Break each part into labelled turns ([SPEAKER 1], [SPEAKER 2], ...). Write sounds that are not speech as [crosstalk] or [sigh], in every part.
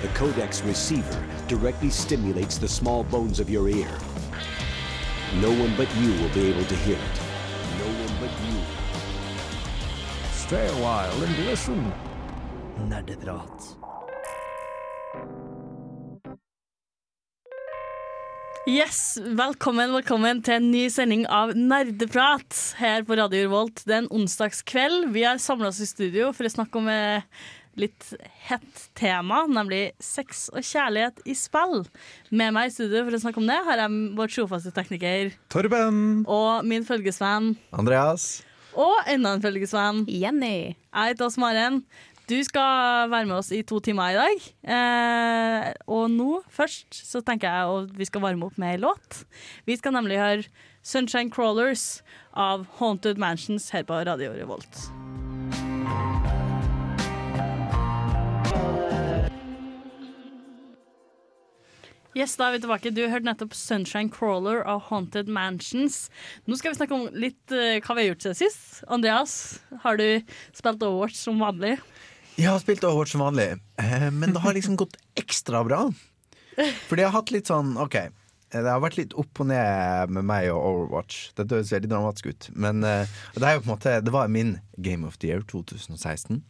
[SPEAKER 1] The Codex receiver directly stimulates the small bones of your ear. No one but you will be able to hear it. No one but you.
[SPEAKER 2] Stay a while and listen.
[SPEAKER 3] Nerdeprat.
[SPEAKER 4] Yes, velkommen, velkommen til en ny sending av Nerdeprat her på Radio Revolt. Det er en onsdagskveld. Vi har samla oss i studio for å snakke om eh, litt hett tema, nemlig sex og kjærlighet i spill. Med meg i studio for å snakke om det har jeg vår trofaste tekniker
[SPEAKER 5] Torben.
[SPEAKER 4] og min følgesvenn.
[SPEAKER 5] Andreas.
[SPEAKER 4] Og enda en følgesvenn.
[SPEAKER 6] Jenny.
[SPEAKER 4] Jeg heter Åse Maren. Du skal være med oss i to timer i dag. Eh, og nå først så tenker jeg at vi skal varme opp med ei låt. Vi skal nemlig høre 'Sunshine Crawlers' av Haunted Mansions her på Radio Revolt. Yes, da er vi tilbake. Du hørte nettopp 'Sunshine Crawler' av Haunted Mansions. Nå skal vi snakke om litt uh, hva vi har gjort siden sist. Andreas, har du spilt Overwatch som vanlig?
[SPEAKER 5] Jeg har spilt Overwatch som vanlig, eh, men det har liksom gått ekstra bra. Fordi jeg har hatt litt sånn OK. Det har vært litt opp og ned med meg og Overwatch. Det høres veldig dramatisk ut. Men uh, det, er jo på en måte, det var min Game of the Year 2016.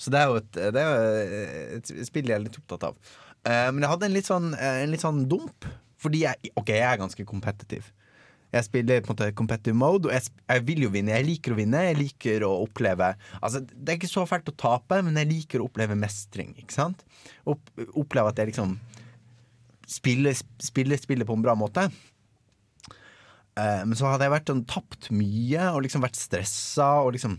[SPEAKER 5] Så det er jo et, det er jo et spill jeg er litt opptatt av. Eh, Men jeg hadde en litt sånn, eh, en litt sånn dump. Fordi jeg, ok, jeg er ganske kompetitiv. Jeg spiller på en måte competitive mode, og jeg, jeg vil jo vinne. Jeg liker å vinne. Jeg liker å oppleve Altså, Det er ikke så fælt å tape, men jeg liker å oppleve mestring. Ikke sant? Opp, oppleve at jeg liksom spiller spiller spiller på en bra måte. Eh, men så hadde jeg vært sånn tapt mye og liksom vært stressa og liksom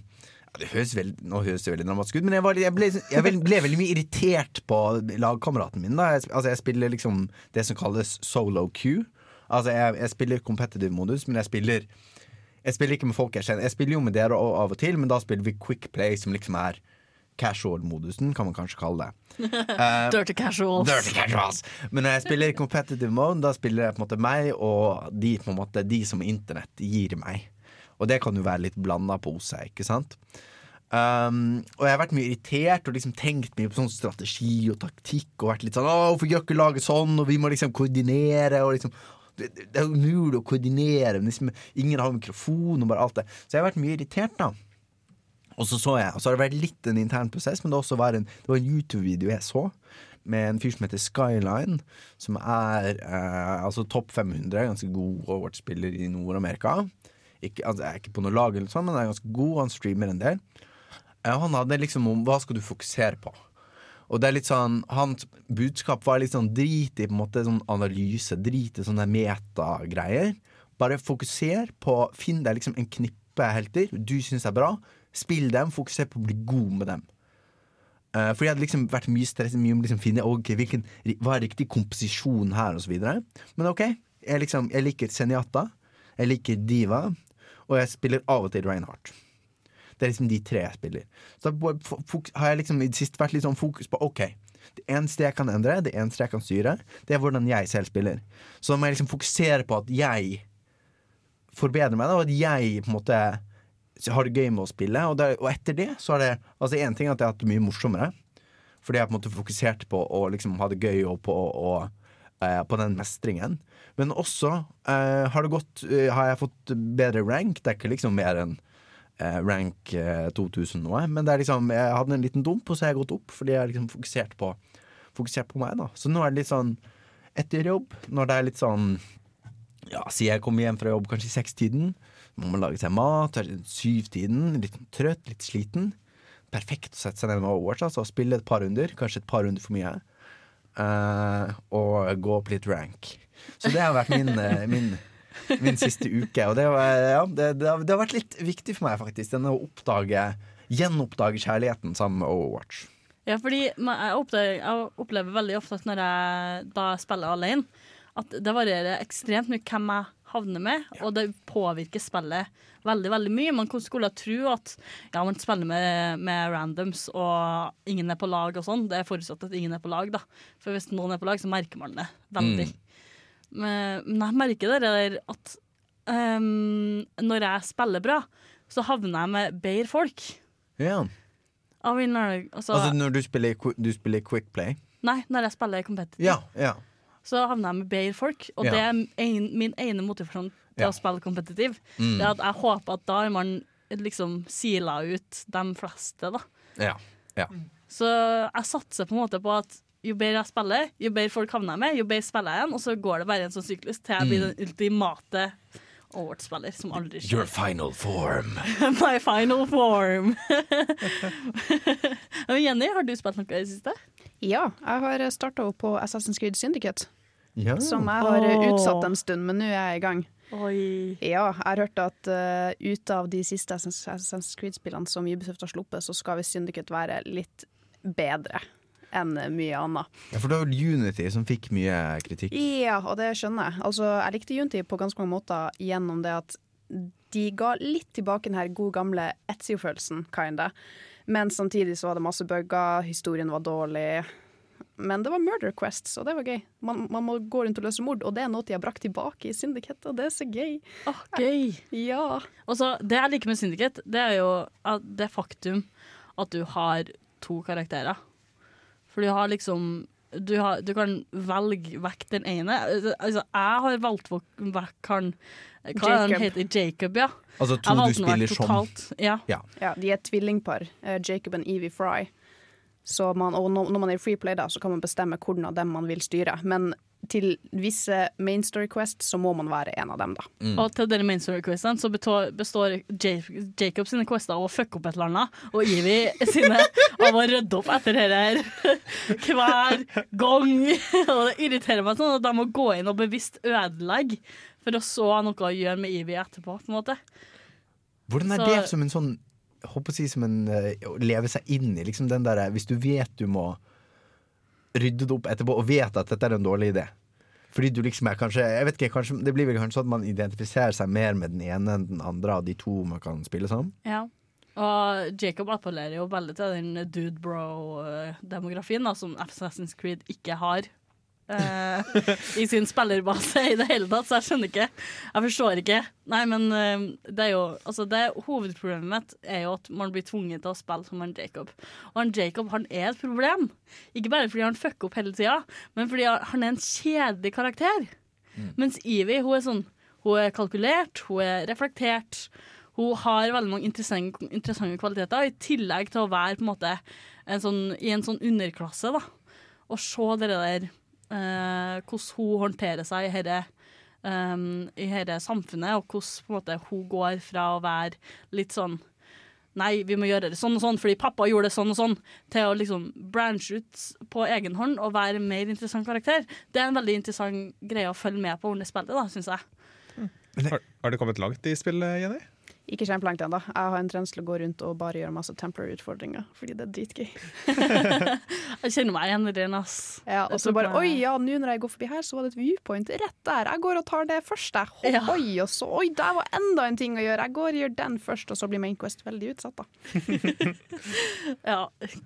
[SPEAKER 5] det høres veld, Nå høres det veldig dramatisk ut, men jeg, var, jeg, ble, jeg ble, ble veldig mye irritert på lagkameraten min. Da. Jeg, altså, jeg spiller liksom det som kalles solo queue. Altså, jeg, jeg spiller competitive modus, men jeg spiller Jeg spiller ikke med folk jeg kjenner. Jeg spiller jo med dere av av og til, men da spiller vi quick play, som liksom er casual-modusen, kan man kanskje kalle det. Uh, [laughs]
[SPEAKER 4] Dirty Casuals.
[SPEAKER 5] Dirty casuals. Men når jeg spiller competitive mode, da spiller jeg på en måte meg og de, måte, de som internett gir meg. Og det kan jo være litt blanda pose, ikke sant? Um, og jeg har vært mye irritert og liksom tenkt mye på sånn strategi og taktikk. Og vært litt sånn hvorfor gjør ikke laget sånn?' Og vi må liksom koordinere. Og liksom det, det er umulig å koordinere. Men liksom, ingen har mikrofon og bare alt det. Så jeg har vært mye irritert, da. Og så så jeg, og så har det vært litt en intern prosess, men det, også var en, det var en YouTube-video jeg så med en fyr som heter Skyline, som er eh, altså topp 500, ganske god Overwatch-spiller i Nord-Amerika. Ikke, altså, jeg er ikke på noe lag, eller sånn, men han er ganske god, han streamer en del. Eh, han hadde liksom om hva skal du fokusere på. Og det er litt sånn, Hans budskap var litt sånn drit i på en måte sånn analyse, drit i sånne metagreier. Bare fokuser på Finn deg liksom en knippe helter du syns er bra. Spill dem, fokuser på å bli god med dem. Uh, for jeg hadde liksom vært mye stresset mye om liksom finne okay, hvilken, hva er riktig komposisjon her, videre. Men ok, jeg, liksom, jeg liker Senjata. jeg liker Diva, og jeg spiller av og til Reinhardt. Det er liksom de tre jeg spiller. Så har jeg liksom i det siste vært litt sånn fokus på OK, det eneste jeg kan endre, det eneste jeg kan styre, det er hvordan jeg selv spiller. Så da må jeg liksom fokusere på at jeg forbedrer meg, da, og at jeg på en måte har det gøy med å spille. Og, det, og etter det så har det Altså én ting er at jeg har hatt det mye morsommere, fordi jeg på en måte fokuserte på å liksom ha det gøy og på, og, eh, på den mestringen. Men også eh, har gått eh, Har jeg fått bedre rank. Det er ikke liksom mer enn eh, rank eh, 2000 noe, men liksom jeg hadde en liten dump, og så har jeg gått opp fordi jeg har liksom fokusert på, fokusert på meg. da Så nå er det litt sånn etter jobb, når det er litt sånn ja, Si jeg kommer hjem fra jobb kanskje i sekstiden. Må man lage seg mat. Syvtiden. Litt trøtt, litt sliten. Perfekt å sette seg ned med Overwatch altså, og spille et par runder. Kanskje et par runder for mye. Uh, og gå opp litt rank. Så det har vært min, eh, min, min siste uke. Og det, var, ja, det, det, har, det har vært litt viktig for meg, faktisk. denne å oppdage Gjenoppdage kjærligheten sammen med Overwatch.
[SPEAKER 4] Ja, fordi jeg opplever, jeg opplever veldig ofte at når jeg da spiller alene, at det varierer ekstremt mye hvem jeg havner med, og det påvirker spillet veldig veldig mye. Man skulle tro at ja, man spiller med, med randoms og ingen er på lag og sånn. Det er forutsatt at ingen er på lag, da. For hvis noen er på lag, så merker man det veldig. Men, men jeg merker det der at um, når jeg spiller bra, så havner jeg med bedre folk.
[SPEAKER 5] Ja.
[SPEAKER 4] Av en eller annen- altså,
[SPEAKER 5] Altså når du spiller, du spiller Quick Play?
[SPEAKER 4] Nei, når jeg spiller competitive,
[SPEAKER 5] Ja, ja.
[SPEAKER 4] så havner jeg med bedre folk. Og
[SPEAKER 5] Ja.
[SPEAKER 4] det er en, min ene motivasjon til
[SPEAKER 5] Ja.
[SPEAKER 4] å spille competitive.
[SPEAKER 5] Mm.
[SPEAKER 4] Det er at jeg håper at da har man liksom sila ut de fleste, da.
[SPEAKER 5] ja. ja.
[SPEAKER 4] Så jeg satser på en måte på at jo bedre jeg spiller, jo bedre folk havner jeg med, jo bedre spiller jeg igjen, og så går det bare en sånn syklus til jeg blir
[SPEAKER 5] Mm.
[SPEAKER 4] den ultimate Award-spiller som aldri
[SPEAKER 5] Your final form. [laughs]
[SPEAKER 4] My final form. [laughs] Jenny, har du spilt noe i det siste?
[SPEAKER 6] Ja, jeg har starta opp på Assassin's Creed Syndicate,
[SPEAKER 5] Ja.
[SPEAKER 6] som jeg har utsatt en stund, men nå er jeg i gang.
[SPEAKER 4] Oi.
[SPEAKER 6] Ja, jeg har hørt at uh, ut av de siste Assassin's Assassin's Creed-spillene som Ubisoft har sluppet, så skal vi Syndicate være litt bedre enn mye annet.
[SPEAKER 5] ja, for det var Unity som fikk mye kritikk.
[SPEAKER 6] Ja, og det skjønner jeg. Altså, jeg likte Unity på ganske mange måter gjennom det at de ga litt tilbake den her god gamle Etzio-følelsen, kinda. Men samtidig så var det masse bugger, historien var dårlig. Men det var Murder Quests, og det var gøy. Man, man må gå rundt og løse mord, og det er noe de har brakt tilbake i Syndicate, og det er så gøy.
[SPEAKER 4] Åh, gøy. [laughs]
[SPEAKER 6] Ja.
[SPEAKER 4] Og så, Det jeg liker med Syndicate, det er jo det faktum at du har to karakterer. For du har liksom Du, har, du kan velge vekk den ene. Altså, jeg har valgt vekk han Hva Jacob. han heter Jacob, ja.
[SPEAKER 5] Altså to du spiller som.
[SPEAKER 4] Ja. Ja.
[SPEAKER 6] ja de er et tvillingpar, eh, Jacob og Evie Fry. Så man, og når når man er i free play, da, så kan man bestemme hvordan av dem man vil styre. Men til visse main story quests så må man være en av dem, da.
[SPEAKER 4] Og til dere main story questene så består, Jacob sine quester av å fucke opp et eller annet, og Ivy [laughs] sine av å rydde opp etter dette her [laughs] hver gang. [laughs] Og det irriterer meg sånn at de må gå inn og bevisst ødelegge for å så ha noe å gjøre med Ivy etterpå, på en måte.
[SPEAKER 5] Hvordan er
[SPEAKER 4] Så-
[SPEAKER 5] det som en sånn jeg håper å si som en uh, leve seg inn i? Liksom den derre hvis du vet du må rydde det opp etterpå, og vet at dette er en dårlig idé. Fordi du liksom er kanskje, jeg vet ikke, kanskje Det blir vel kanskje sånn at man identifiserer seg mer med den ene enn den andre av de to man kan spille som?
[SPEAKER 4] Ja. Og Jacob appellerer jo veldig til den dude bro-demografien, som Assassin's Creed ikke har. Eh, [laughs] I sin spillerbase i det hele tatt, så jeg skjønner ikke. Jeg forstår ikke. Nei, men eh, det er jo Altså, det hovedproblemet mitt er jo at man blir tvunget til å spille som han Jacob. Og han Jacob han er et problem. Ikke bare fordi han fucker opp hele tida, men fordi han er en kjedelig karakter. Mens Ivy, hun er sånn Hun er kalkulert, hun er reflektert. Hun har veldig mange interessante, interessante kvaliteter, i tillegg til å være på en måte en sånn, i en sånn underklasse. da. Og se det der hvordan hun håndterer seg i dette um, i dette samfunnet, og hvordan på en måte, hun går fra å være litt sånn Nei, vi må gjøre det sånn og sånn fordi pappa gjorde det sånn og sånn, til å liksom branche ut på egen hånd og være en mer interessant karakter. Det er en veldig interessant greie å følge med på under spillet, da, syns jeg.
[SPEAKER 7] Har, har du kommet langt i spillet, Jenny?
[SPEAKER 6] Ikke kjempelangt ennå. Jeg har en trend til å gå rundt og bare gjøre masse Templar-utfordringer, fordi det er dritgøy. [laughs]
[SPEAKER 4] Jeg kjenner meg igjen i den, ass.
[SPEAKER 6] Ja, og så bare Oi, ja, nå når jeg går forbi her, så var det et viewpoint rett der. Jeg går og tar det først, jeg.
[SPEAKER 4] Ja.
[SPEAKER 6] Oi, og så Oi, der var enda en ting å gjøre. Jeg går og gjør den først, og så blir Mainquest veldig utsatt, da. [laughs]
[SPEAKER 4] Ja,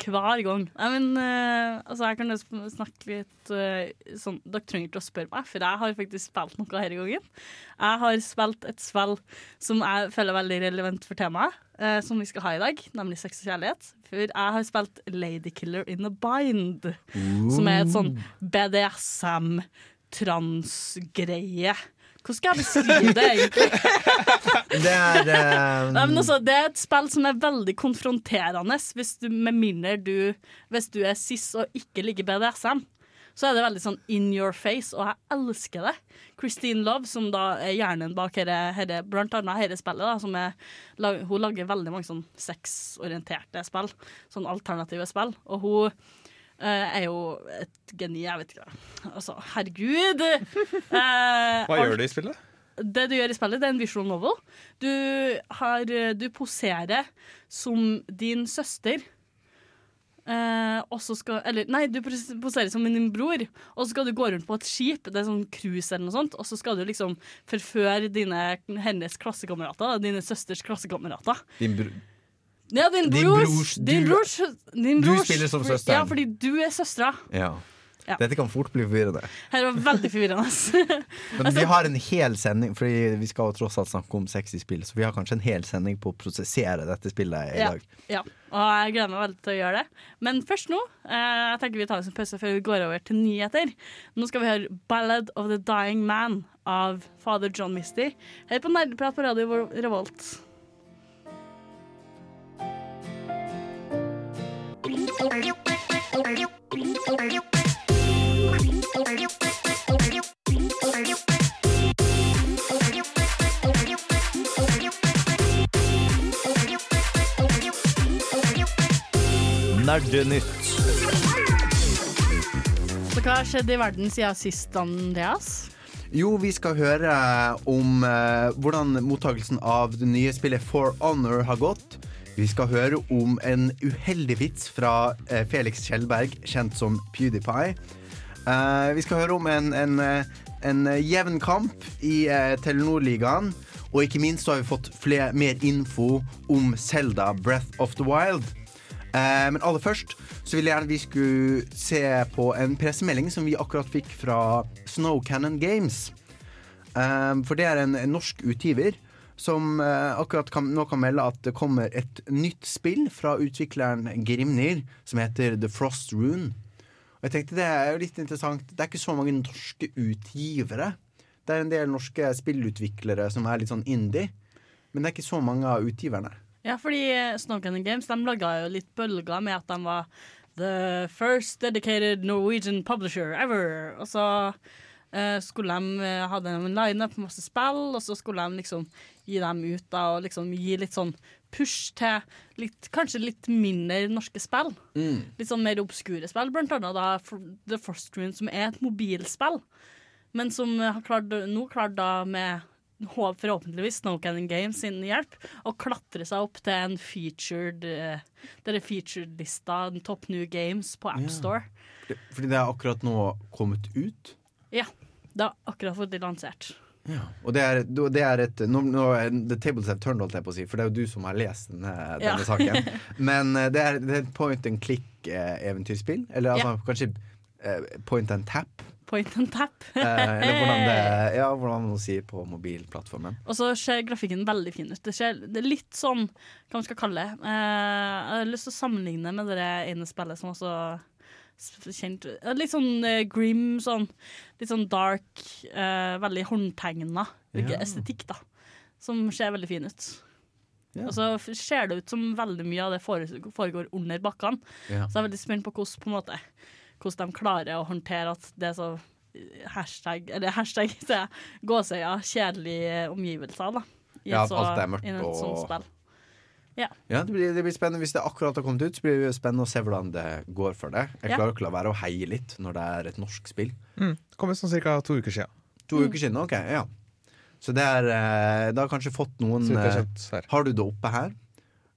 [SPEAKER 4] hver gang. Nei, men uh, altså, jeg kan snakke litt uh, sånn Dere trenger ikke å spørre meg, for jeg har faktisk spilt noe denne gangen. Jeg har spilt et spill som jeg føler er veldig relevant for temaet, eh, som vi skal ha i dag, nemlig sex og kjærlighet. For jeg har spilt Ladykiller in a Bind, som er et sånn BDSM-transgreie. Hvordan skal jeg beskrive det, egentlig? [laughs]
[SPEAKER 5] Det er um... [laughs]
[SPEAKER 4] Nei, altså, det er et spill som er veldig konfronterende, hvis du, med mindre du Hvis du er cis og ikke liker BDSM. Så er det veldig sånn in your face, og jeg elsker det. Christine Love, som da er hjernen bak her, her, blant annet dette spillet, da, som er, hun lager veldig mange sånn sexorienterte spill. Sånn alternative spill. Og hun Uh, er jo et geni, jeg vet ikke. Altså, herregud! Uh, [laughs]
[SPEAKER 7] Hva gjør du i spillet?
[SPEAKER 4] det du gjør i spillet, det er en visual novel. Du, har, du poserer som din søster. Eh, og så skal, eller, nei, du poserer som din bror, og så skal du gå rundt på et skip. Det er sånn cruise eller noe sånt, og så skal du liksom forføre dine, hennes klassekamerater, dine søsters klassekamerater.
[SPEAKER 5] din bror
[SPEAKER 4] Ja, din
[SPEAKER 5] Din
[SPEAKER 4] brors,
[SPEAKER 5] brors-
[SPEAKER 4] din brors,
[SPEAKER 5] du spiller som søster.
[SPEAKER 4] Ja, fordi du er søstera.
[SPEAKER 5] Ja.
[SPEAKER 4] Ja.
[SPEAKER 5] Dette kan fort bli forvirrende.
[SPEAKER 4] Her var veldig forvirrende. [laughs]
[SPEAKER 5] Men vi har en hel sending, Fordi vi skal jo tross alt snakke om sexy spill, så vi har kanskje en hel sending på å prosessere dette spillet i
[SPEAKER 4] Ja.
[SPEAKER 5] dag.
[SPEAKER 4] ja. Og jeg gleder meg veldig til å gjøre det. Men først nå eh, jeg tenker vi tar oss en pause før vi går over til nyheter. Nå skal vi høre 'Ballad of the Dying Man' av fader John Misty. Her på Nerdeprat på Radio Revolt.
[SPEAKER 2] Nerdenytt.
[SPEAKER 4] Så hva har skjedd i verden siden sist, Andreas?
[SPEAKER 5] Jo, vi skal høre om eh, hvordan mottakelsen av det nye spillet For Honor har gått. Vi skal høre om en uheldig vits fra eh, Felix Kjellberg, kjent som PewDiePie. Eh, vi skal høre om en, en, eh, en jevn kamp i eh, Telenor-ligaen. Og ikke minst så har vi fått flere, mer info om Zelda Breath of the Wild. Eh, men aller først så vil jeg gjerne vi skulle se på en pressemelding som vi akkurat fikk fra Snow Cannon Games. Eh, for det er en, en norsk utgiver som eh, akkurat kan, nå kan melde at det kommer et nytt spill fra utvikleren Grimnir som heter The Frost Rune. Og jeg tenkte Det er jo litt interessant. Det er ikke så mange norske utgivere. Det er en del norske spillutviklere som er litt sånn indie. Men det er ikke så mange av utgiverne.
[SPEAKER 4] Ja, fordi Snowcanning Games de laga jo litt bølger med at de var the first dedicated Norwegian publisher ever. Og så eh, skulle de eh, hadde de en lineup med masse spill, og så skulle de liksom gi dem ut da, og liksom gi litt sånn push til litt, kanskje litt mindre norske spill. Litt sånn mer obskure spill, blant annet da The Frost Rune, som er et mobilspill. Men som har klart, nå klart da med forhåpentligvis Snowcannon Games sin hjelp å klatre seg opp til en featured uh, Dere featured-lista Top New Games på AppStore.
[SPEAKER 5] Ja. Fordi det er akkurat nå kommet ut.
[SPEAKER 4] Ja. Det har akkurat fått lansert. Ja.
[SPEAKER 5] Og det er, det er et nå, nå The tables have turned, holdt jeg på å si, for det er jo du som har lest denne,
[SPEAKER 4] Ja.
[SPEAKER 5] denne saken. [laughs] Men eh, det er, det er et point and click-eventyrspill. Eller altså, kanskje eh, point and tap.
[SPEAKER 4] Point and tap.
[SPEAKER 5] eh, eller hvordan det [laughs] Ja, hvordan man sier på mobilplattformen.
[SPEAKER 4] Og så ser grafikken veldig fin ut. Det, ser, det er litt sånn, hva man skal kalle det eh, Jeg har lyst til å sammenligne med det ene spillet som også kjent eh, Litt sånn grim, sånn litt sånn dark, eh, veldig håndtegna
[SPEAKER 5] Ja.
[SPEAKER 4] estetikk, da. Som ser veldig fin ut.
[SPEAKER 5] Ja.
[SPEAKER 4] Og så ser det ut som veldig mye av det foregår under bakkene.
[SPEAKER 5] Ja.
[SPEAKER 4] Så jeg er veldig spent på hvordan, på en måte, hvordan de klarer å håndtere at det er så eh, hashtag, eller hashtag [laughs] sier jeg, gåsøya, kjedelige omgivelser. da. I
[SPEAKER 5] Ja,
[SPEAKER 4] så-
[SPEAKER 5] alt er mørkt
[SPEAKER 4] i et sånt
[SPEAKER 5] og-
[SPEAKER 4] spill.
[SPEAKER 5] Ja, det blir, det blir spennende Hvis det akkurat har kommet ut, så blir det spennende å se hvordan det går for det. Jeg
[SPEAKER 4] Ja.
[SPEAKER 5] klarer ikke å la være å heie litt når det er et norsk spill.
[SPEAKER 7] Mm. Det kom ut sånn ca. to uker siden.
[SPEAKER 5] To uker siden, ok, ja Så det er eh, Det har kanskje fått noen eh.
[SPEAKER 7] Har
[SPEAKER 5] du det oppe her?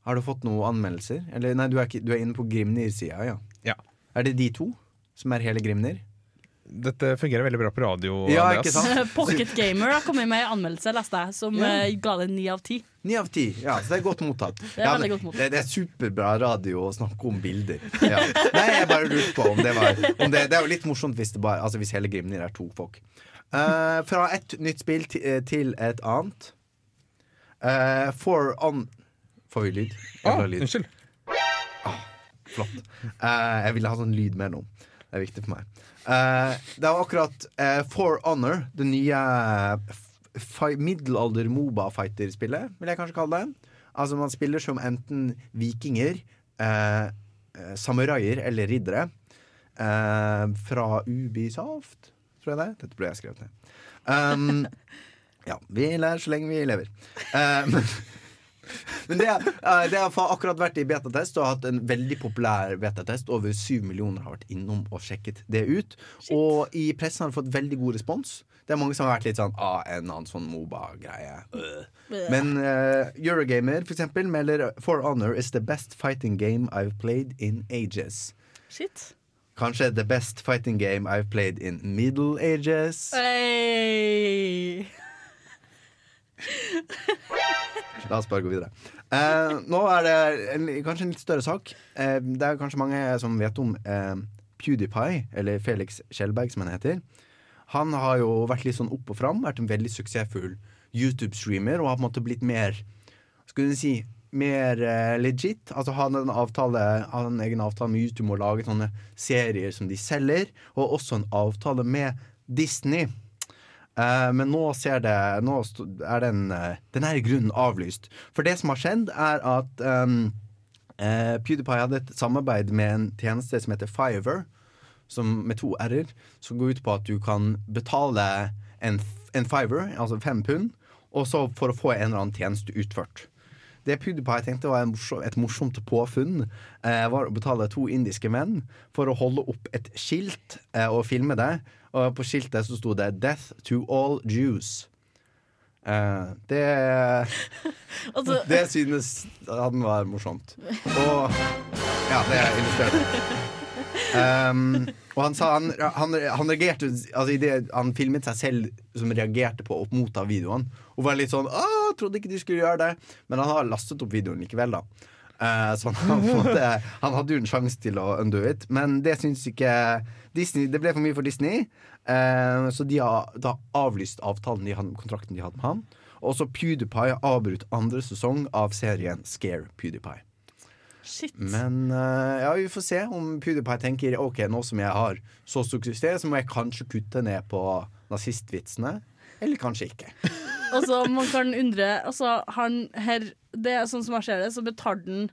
[SPEAKER 5] Har du fått noen anmeldelser? Eller nei, du er, ikke, du er inne på Grimnir-sida, ja.
[SPEAKER 7] Ja.
[SPEAKER 5] Er det de to som er hele Grimnir?
[SPEAKER 7] Dette fungerer veldig bra på radio.
[SPEAKER 5] Ja,
[SPEAKER 7] Andreas.
[SPEAKER 5] ikke sant? [laughs]
[SPEAKER 4] Pocket Gamer har kommet med en anmeldelse, leste jeg, som
[SPEAKER 5] Ja.
[SPEAKER 4] eh, ga det ni av ti.
[SPEAKER 5] Ni av ti. Ja, så det er godt mottatt.
[SPEAKER 4] er
[SPEAKER 5] ja, men
[SPEAKER 4] godt mottatt.
[SPEAKER 5] Det, det er superbra radio å snakke om bilder. [laughs] Ja. Nei, jeg bare lurte på om det var om det, det er jo litt morsomt hvis, det bare, altså hvis hele Grimnir er to folk. Uh, fra et nytt spill til, eh, til et annet. Uh, for on Får vi lyd?
[SPEAKER 7] Ah,
[SPEAKER 5] lyd.
[SPEAKER 7] unnskyld.
[SPEAKER 5] Flott. Uh, jeg ville ha sånn lyd med nå. Det er viktig for meg. Uh, det var akkurat uh, For Honor, det nye middelalder-Moba-fighter-spillet, vil jeg kanskje kalle det. Altså Man spiller som enten vikinger, eh, samuraier eller riddere. Uh, fra Ubisoft, tror jeg det er. Dette ble jeg skrevet ned. Um, [laughs] ja, vi lærer så lenge vi lever. Uh, men men det, eh, det har akkurat vært i betatest og har hatt en veldig populær betatest. Over syv millioner har vært innom og sjekket det ut. Og i pressen har det fått veldig god respons. Det er mange som har vært litt sånn ah, en annen sånn Moba-greie. Men uh, Eurogamer for eksempel melder For Honor is the best fighting game I've played in ages.
[SPEAKER 4] Shit.
[SPEAKER 5] Kanskje the best fighting game I've played in middle ages.
[SPEAKER 4] Hey. [laughs]
[SPEAKER 5] La oss bare gå videre. Eh, nå er det en, kanskje en litt større sak. Eh, det er kanskje mange som vet om eh, PewDiePie, eller Felix Skjelberg som han heter, han har jo vært litt sånn opp og fram, vært en veldig suksessfull YouTube-streamer og har på en måte blitt mer Skulle du si mer eh, legit. Altså han en avtale Har en egen avtale med YouTube om å lage sånne serier som de selger, og også en avtale med Disney. Eh, men nå det Nå er den eh, Den er grunnen avlyst. For det som har skjedd, er at um, uh, PewDiePie hadde et samarbeid med en tjeneste som heter Fiverr, som, med to r-er, som går ut på at du kan betale en, en fiver, altså fem pund, og så for å få en eller annen tjeneste utført. Det PewDiePie tenkte var et morsomt påfunn, var å betale to indiske menn for å holde opp et skilt og filme det. Og på skiltet så sto det 'Death to all Jews'. Uh, det [laughs]
[SPEAKER 4] Altså, [laughs]
[SPEAKER 5] det synes han var morsomt. Og Ja, det illustrerer [laughs] Um, og han sa han, han, han reagerte altså i det, Han filmet seg selv som reagerte på å motta videoene. Og var litt sånn 'Å, trodde ikke de skulle gjøre det. Men han har lastet opp videoen likevel, da. Uh, så han, på en måte, han hadde jo en sjanse til å undo it, men det syns ikke Disney. Det ble for mye for Disney, eh, så de har da avlyst avtalen de hadde, kontrakten de hadde med han. Og så PewDiePie avbrutt andre sesong av serien Scare PewDiePie.
[SPEAKER 4] shit.
[SPEAKER 5] Men uh, ja, vi får se om PewDiePie tenker Ok, nå som jeg har så stor suksess, så må jeg kanskje kutte ned på nazistvitsene. Eller kanskje ikke. [laughs]
[SPEAKER 4] Altså, man kan undre altså, han her, det er Sånn som jeg ser det, så betalte han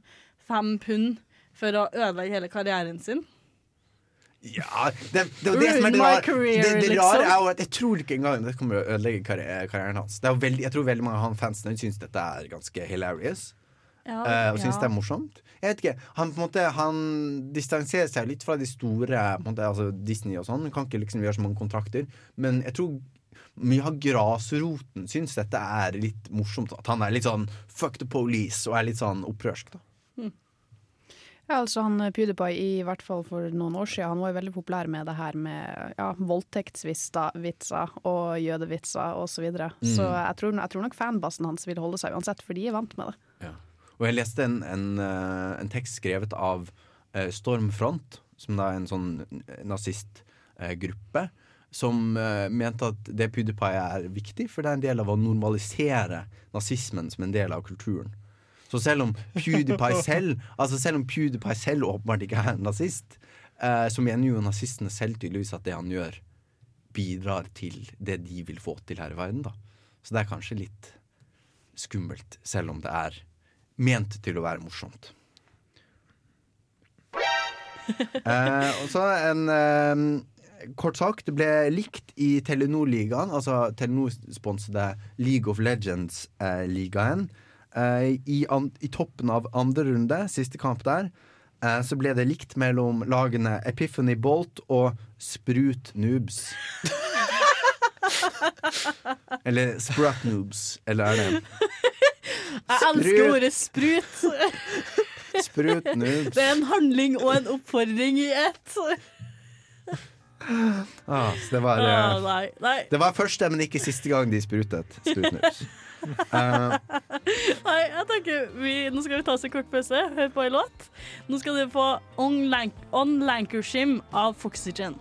[SPEAKER 4] fem pund for å ødelegge hele karrieren sin.
[SPEAKER 5] Ja, det, det, er det som er det rare.
[SPEAKER 4] career,
[SPEAKER 5] det, det
[SPEAKER 4] liksom.
[SPEAKER 5] rare er jo at jeg tror ikke engang det kommer å ødelegge karrieren hans. Det er veldig, jeg tror veldig mange av han fansene syns dette er ganske hilarious.
[SPEAKER 4] Ja,
[SPEAKER 5] uh, og syns
[SPEAKER 4] ja.
[SPEAKER 5] det er morsomt. Jeg vet ikke, Han på en måte Han distanserer seg litt fra de store på en måte, altså Disney og sånn. Han kan ikke liksom gjøre så mange kontrakter. Men jeg tror mye av grasroten syns dette er litt morsomt. At han er litt sånn fuck the police og er litt sånn opprørsk. da
[SPEAKER 6] Ja, altså han eh, PewDiePie i hvert fall for noen år siden, han var jo veldig populær med det her med ja, voldtektsvitser og jødevitser osv. Så, videre. så jeg, tror, jeg tror nok fanbasen hans vil holde seg uansett, for de er vant med det.
[SPEAKER 5] Og jeg leste en, en, eh, en tekst skrevet av eh, Stormfront, som da er en sånn nazistgruppe, som mente at det PewDiePie er viktig, for det er en del av å normalisere nazismen som en del av kulturen. Så selv om PewDiePie [laughs] selv Altså selv om PewDiePie selv åpenbart ikke er en nazist, eh, så mener jo nazistene selv tydeligvis at det han gjør, bidrar til det de vil få til her i verden. da Så det er kanskje litt skummelt, selv om det er ment til å være morsomt. [laughs] eh, og så en eh, kort sak. Det ble likt i Telenor-ligaen, altså Telenor-sponsede League of Legends-ligaen. Eh, i, an, I toppen av andre runde, siste kamp der, eh, så ble det likt mellom lagene Epiphany Bolt og Sprut Noobs. [laughs] eller Sprut Noobs, eller er det
[SPEAKER 4] Jeg elsker ordet sprut. [laughs]
[SPEAKER 5] Sprut Noobs?
[SPEAKER 4] Det er en handling og en oppfordring i ett.
[SPEAKER 5] Ah, så det var
[SPEAKER 4] Ah,
[SPEAKER 5] eh,
[SPEAKER 4] nei, nei,
[SPEAKER 5] Det var første, men ikke siste gang de sprutet. Sprutnups. Eh,
[SPEAKER 4] nei, jeg tenker vi, Nå skal vi ta oss en kort pause, høre på en låt. Nå skal dere få On, Lank On Lankershim av Foxygen.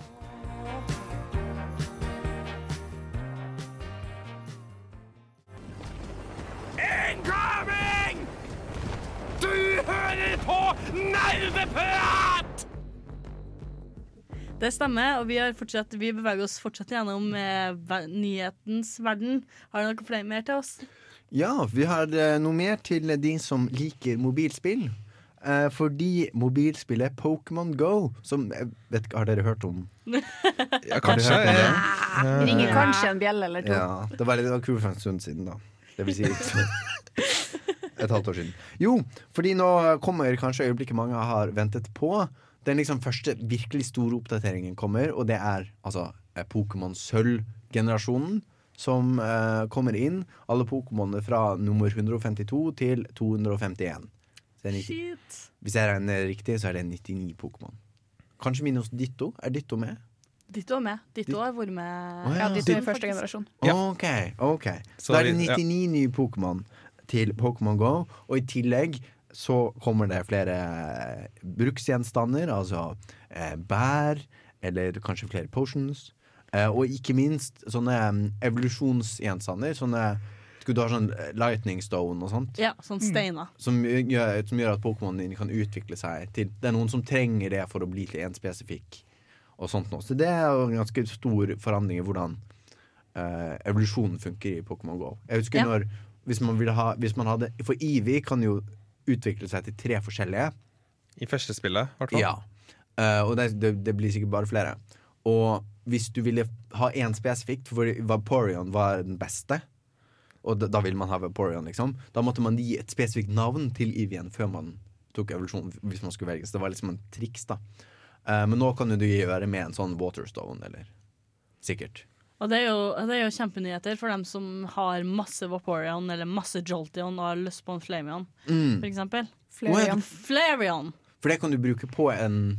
[SPEAKER 2] Incoming! Du hører på Nerdeprat!
[SPEAKER 4] Det stemmer, og vi, har fortsatt, vi beveger oss fortsatt gjennom eh, ver nyhetens verden. Har du noe flere mer til oss?
[SPEAKER 5] ja, vi har eh, noe mer til de som liker mobilspill. Eh, fordi mobilspillet Pokémon Go, som jeg vet Har dere hørt om? [laughs]
[SPEAKER 7] Ja, kanskje.
[SPEAKER 5] hørt om det?
[SPEAKER 7] Ja.
[SPEAKER 6] Ringer kanskje en bjelle eller to.
[SPEAKER 5] Ja, det var var kult for en stund siden, da. Det vil si [laughs] et halvt år siden. Jo, fordi nå kommer kanskje øyeblikket mange har ventet på. Den liksom første virkelig store oppdateringen kommer, og det er altså eh, Pokémon Sølv-generasjonen. Som eh, kommer inn. Alle Pokémonene fra nummer 152 til 251. Så det er 90,
[SPEAKER 4] Shit.
[SPEAKER 5] hvis jeg regner riktig, så er det 99 Pokémon. Kanskje minus Ditto. Er Ditto med?
[SPEAKER 4] Ditto er med. Ditto har vært med.
[SPEAKER 5] oh,
[SPEAKER 6] Ja, Ditto er i første generasjon.
[SPEAKER 7] Ja.
[SPEAKER 5] Ok, ok Så da er det
[SPEAKER 7] vi- ja.
[SPEAKER 5] 99 nye Pokémon til Pokémon Go, og i tillegg så kommer det flere bruksgjenstander, altså eh, bær, eller kanskje flere potions. Eh, og ikke minst sånne um, evolusjonsgjenstander. Sånne Skulle du ha sånn eh, lightning stone og sånt?
[SPEAKER 4] Ja, sånn steiner.
[SPEAKER 5] Som gjør, som gjør at Pokémonen din kan utvikle seg til Det er noen som trenger det for å bli til en spesifikk. Og sånt noe. Så det er jo en ganske stor forandring i hvordan eh, evolusjonen funker i Pokémon GO. Jeg husker
[SPEAKER 4] Ja.
[SPEAKER 5] når hvis man, ville ha, hvis man hadde For Ivy kan jo utvikle seg til tre forskjellige.
[SPEAKER 7] I første spillet, i hvert fall.
[SPEAKER 5] Ja. Uh, og det, det, det blir sikkert bare flere. Og hvis du ville ha én spesifikt, for Vaporeon var den beste, og da, da ville man ha Vaporeon, liksom, da måtte man gi et spesifikt navn til Ivien før man tok evolusjon, hvis man skulle velge. Så det var liksom en triks, da. Uh, men nå kan du gjøre med en sånn Waterstone, eller sikkert.
[SPEAKER 4] Og det er, jo, det er jo kjempenyheter for dem som har masse Vaporeon eller masse Jolteon og har lyst på en Flamion,
[SPEAKER 5] Mm.
[SPEAKER 4] for eksempel.
[SPEAKER 6] Flareon.
[SPEAKER 4] Flareon!
[SPEAKER 5] For det kan du bruke på en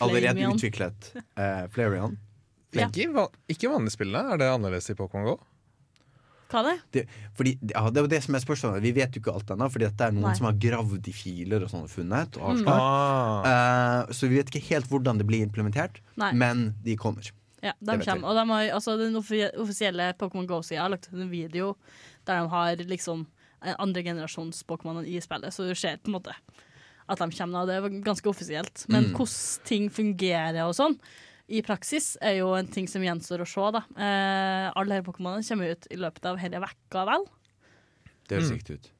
[SPEAKER 5] allerede utviklet uh, Flareon.
[SPEAKER 4] Ja.
[SPEAKER 7] Ikke, i van- ikke vanlige spillene. Er det annerledes i Pokémon GO?
[SPEAKER 4] Hva det?
[SPEAKER 5] Det, fordi, ja, det er jo det som er spørsmålet. Vi vet jo ikke alt ennå, fordi at det er noen
[SPEAKER 4] Nei.
[SPEAKER 5] som har gravd i filer og sånn og funnet. Og
[SPEAKER 4] Mm.
[SPEAKER 7] Ah.
[SPEAKER 5] Eh, så vi vet ikke helt hvordan det blir implementert,
[SPEAKER 4] Nei.
[SPEAKER 5] men de kommer.
[SPEAKER 4] Ja, de kommer. Og de har, altså, den offisielle Pokémon Go-sida har lagt ut en video der de har liksom andre generasjons Pokémon i spillet, så du ser på en måte at de kommer. Det er ganske offisielt. Men
[SPEAKER 5] Mm.
[SPEAKER 4] hvordan ting fungerer og sånn i praksis, er jo en ting som gjenstår å se. da. Eh, alle her Pokémonene kommer ut i løpet av hele vekka, vel?
[SPEAKER 5] Det høres
[SPEAKER 7] Mm.
[SPEAKER 5] riktig ut.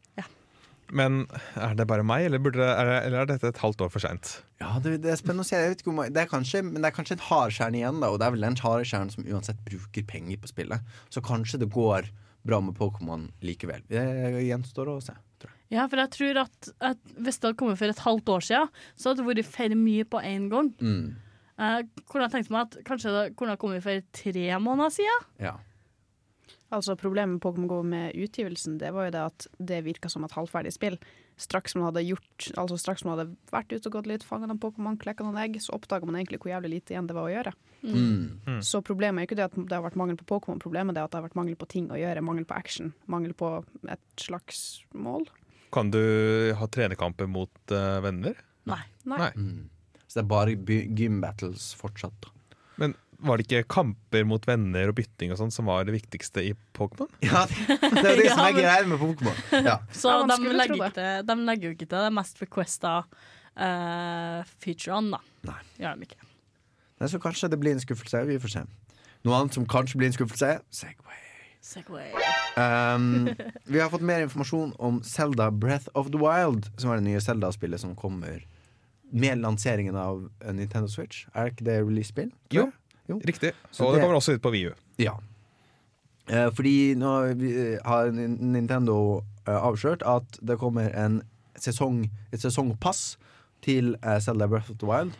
[SPEAKER 7] Men er det bare meg, eller, burde, det- er, det, eller er dette et halvt år for seint?
[SPEAKER 5] Ja, det, det er spennende å se. Jeg vet ikke om, det er kanskje, men det er kanskje et hardkjerne igjen, da, og det er vel den hardkjernen som uansett bruker penger på spillet. Så kanskje det går bra med Pokémon likevel. Det gjenstår å se. Tror jeg.
[SPEAKER 4] Ja, for jeg tror at, at hvis det hadde kommet for et halvt år siden, så hadde det vært for mye på én gang.
[SPEAKER 5] Mm.
[SPEAKER 4] Eh, kunne jeg tenkt meg at kanskje det kunne kommet for tre måneder siden?
[SPEAKER 5] Ja.
[SPEAKER 6] Altså Problemet med Pokémon GO med utgivelsen Det var jo det at det virka som et halvferdig spill. Straks man hadde gjort Altså straks man hadde vært ute og gått litt, fanga noen Pokémon, klekka noen egg, så oppdaga man egentlig hvor jævlig lite igjen det var å gjøre.
[SPEAKER 5] Mm.
[SPEAKER 6] Så problemet er ikke det at det har vært mangel på Pokémon, problemet er at det har vært mangel på ting å gjøre. Mangel på action. Mangel på et slags mål.
[SPEAKER 7] Kan du ha trenerkamper mot uh, venner?
[SPEAKER 4] Nei.
[SPEAKER 6] Nei.
[SPEAKER 7] Nei.
[SPEAKER 5] Mm. Så det er bare gym battles fortsatt.
[SPEAKER 7] Men var det ikke kamper mot venner og bytting og sånt, som var det viktigste i Pokémon? [laughs]
[SPEAKER 5] Ja, det, det er [laughs] det
[SPEAKER 4] Ja,
[SPEAKER 5] som er greia med Pokémon. Ja. [laughs]
[SPEAKER 4] Så
[SPEAKER 6] Ja,
[SPEAKER 4] de, legger ikke de legger jo ikke til det mest requesta uh, featurene, da.
[SPEAKER 5] Nei.
[SPEAKER 4] Gjør de ikke.
[SPEAKER 5] Nei, så kanskje det blir en skuffelse. Vi får se. Noe annet som kanskje blir en skuffelse? Segway.
[SPEAKER 4] Segway.
[SPEAKER 5] Um, vi har fått mer informasjon om Zelda Breath of the Wild, som er det nye Zelda-spillet som kommer med lanseringen av eh, Nintendo Switch. Er ikke det release-spill?
[SPEAKER 7] Jo.
[SPEAKER 5] Jo.
[SPEAKER 7] Riktig.
[SPEAKER 5] Så
[SPEAKER 7] og det
[SPEAKER 5] det-
[SPEAKER 7] kommer også ut på VU.
[SPEAKER 5] Ja. Eh, fordi nå har Nintendo eh, avslørt at det kommer en sesong, et sesongpass til eh, Zelda Breath of the Wild.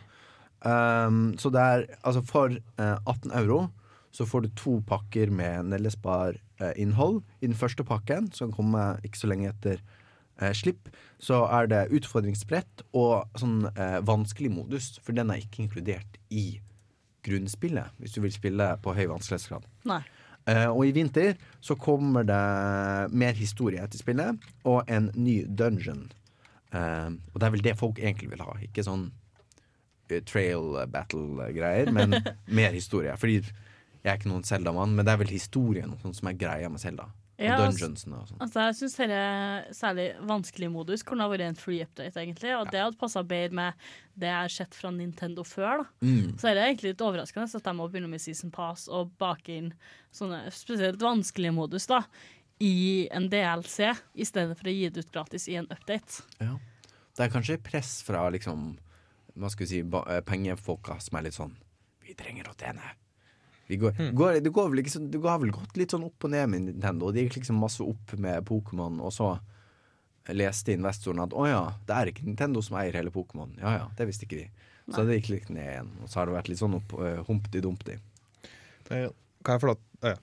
[SPEAKER 5] Um, så det er altså for eh, 18 euro så får du to pakker med nedlesbar eh, innhold. I den første pakken, som kommer ikke så lenge etter eh, slipp, så er det utfordringsbrett og sånn eh, vanskelig modus, for den er ikke inkludert i grunnspillet, hvis du vil spille på høy vanskelighetsgrad.
[SPEAKER 4] Nei.
[SPEAKER 5] Uh, og i vinter så kommer det mer historie til spillet, og en ny dungeon. Uh, og det er vel det folk egentlig vil ha, ikke sånn uh, trail battle-greier, men [laughs] mer historie. Fordi jeg er ikke noen Zelda-mann, men det er vel historien sånn som er greia med Zelda.
[SPEAKER 4] Ja, altså-
[SPEAKER 5] dungeonsene og sånn.
[SPEAKER 4] Altså, jeg syns dette særlig vanskelig modus kunne ha vært en free update, egentlig. Og det hadde passa bedre med det jeg har sett fra Nintendo før. da.
[SPEAKER 5] Mm.
[SPEAKER 4] Så er det egentlig litt overraskende at de må begynne med season pass og bake inn sånne spesielt vanskelige modus da, i en DLC, i stedet for å gi det ut gratis i en update.
[SPEAKER 5] Ja. Det er kanskje press fra liksom Hva skal vi si eh, pengefolka som er litt sånn Vi trenger å tjene. Vi går, går, det, går vel ikke, det har vel gått litt sånn opp og ned med Nintendo. Det gikk liksom masse opp med Pokémon, og så leste investoren at å ja, det er ikke Nintendo som eier hele Pokémon. Ja ja, det visste ikke de. Så det gikk litt ned igjen. Og så har det vært litt sånn opp uh, humpty-dumpty.
[SPEAKER 7] Kan jeg få lov til ja.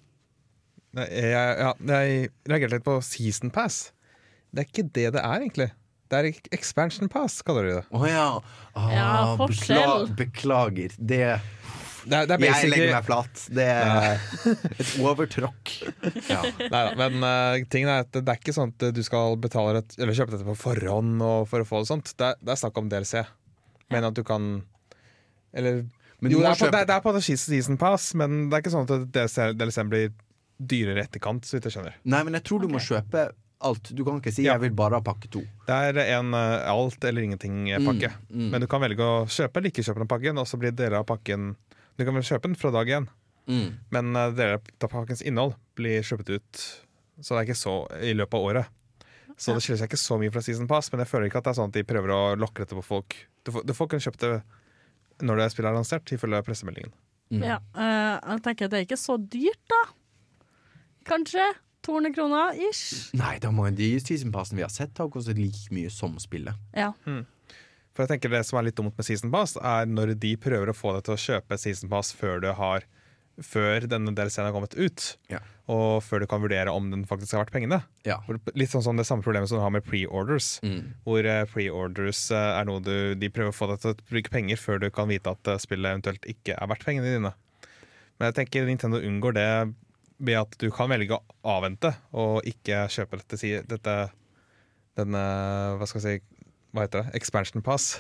[SPEAKER 7] Nei, Jeg, ja, jeg reagerte litt på Season Pass. Det er ikke det det er, egentlig. Det er Expansion Pass, kaller de det.
[SPEAKER 5] Å ja. Ah,
[SPEAKER 4] Ja, forskjell.
[SPEAKER 5] bekla- beklager. Det
[SPEAKER 7] Det er, det er
[SPEAKER 5] Jeg legger meg flat. Det er et overtråkk. Ja.
[SPEAKER 7] Nei da, men uh, tingen er at det er ikke sånn at du skal betale et, eller kjøpe dette på forhånd og for å få det sånt. Det det er snakk om DLC. Men at du kan Eller
[SPEAKER 5] Men du
[SPEAKER 7] Jo, det er, på, det, det er på season pass, men det er ikke sånn at DLC DLC-en blir dyrere i etterkant, så vidt jeg skjønner.
[SPEAKER 5] Nei, men jeg tror du må kjøpe alt. Du kan ikke si
[SPEAKER 7] Ja.
[SPEAKER 5] 'jeg vil bare ha pakke to'.
[SPEAKER 7] Det er en uh, alt eller ingenting-pakke.
[SPEAKER 5] Mm, mm.
[SPEAKER 7] Men du kan velge å kjøpe eller ikke kjøpe den pakken, og så blir deler av pakken Du kan vel kjøpe den fra dag én,
[SPEAKER 5] Mm.
[SPEAKER 7] men uh, deler av pakkens innhold blir kjøpet ut Så det er ikke så i løpet av året. Så det skiller seg ikke så mye fra Season Pass, men jeg føler ikke at det er sånn at de prøver å lokke dette på folk. Du får, du får kunne kjøpt det når det spillet er lansert, ifølge pressemeldingen.
[SPEAKER 5] Mm.
[SPEAKER 4] Ja, uh, jeg tenker at det er ikke så dyrt, da. Kanskje 200 kroner ish.
[SPEAKER 5] Nei, da må de seasonpassene vi har sett, ha kostet like mye som spillet.
[SPEAKER 4] Ja.
[SPEAKER 7] For jeg tenker Det som er litt dumt med Season Pass, er når de prøver å få deg til å kjøpe Season Pass før, du har, før denne DLC-en har kommet ut,
[SPEAKER 5] Ja.
[SPEAKER 7] og før du kan vurdere om den faktisk har vært pengene.
[SPEAKER 5] Ja.
[SPEAKER 7] Litt sånn som det samme problemet som du har med pre-orders.
[SPEAKER 5] Mm.
[SPEAKER 7] Hvor eh, pre-orders eh, er noe du, de prøver å få deg til å bruke penger før du kan vite at eh, spillet eventuelt ikke er verdt pengene dine. Men jeg tenker Nintendo unngår det ved at du kan velge å avvente og ikke kjøpe dette, dette denne, hva skal jeg si, hva heter det, expansion pass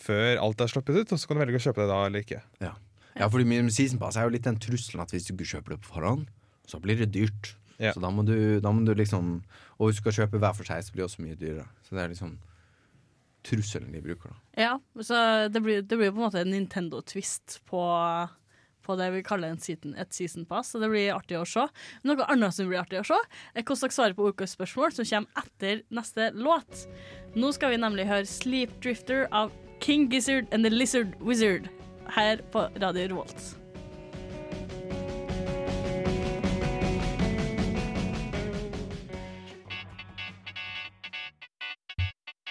[SPEAKER 7] før alt er sluppet ut, og så kan du velge å kjøpe det da eller ikke.
[SPEAKER 5] Ja. ja, fordi med season pass er jo litt den trusselen at hvis du ikke kjøper det på forhånd, så blir det dyrt.
[SPEAKER 7] Ja.
[SPEAKER 5] Så da må, du, da må du liksom Og hvis du skal kjøpe hver for seg, så blir det også mye dyrere. Så det er liksom trusselen de bruker, da.
[SPEAKER 4] ja så det blir, det blir på en måte en Nintendo-twist på, på det vi kaller season, et season pass. Så det blir artig å se. Noe annet som blir artig å se, er hvordan dere svarer på ukas spørsmål, som kommer etter neste låt. Nå skal vi nemlig høre Sleep Drifter av King Gizzard and The Lizard Wizard her på Radio Revolt.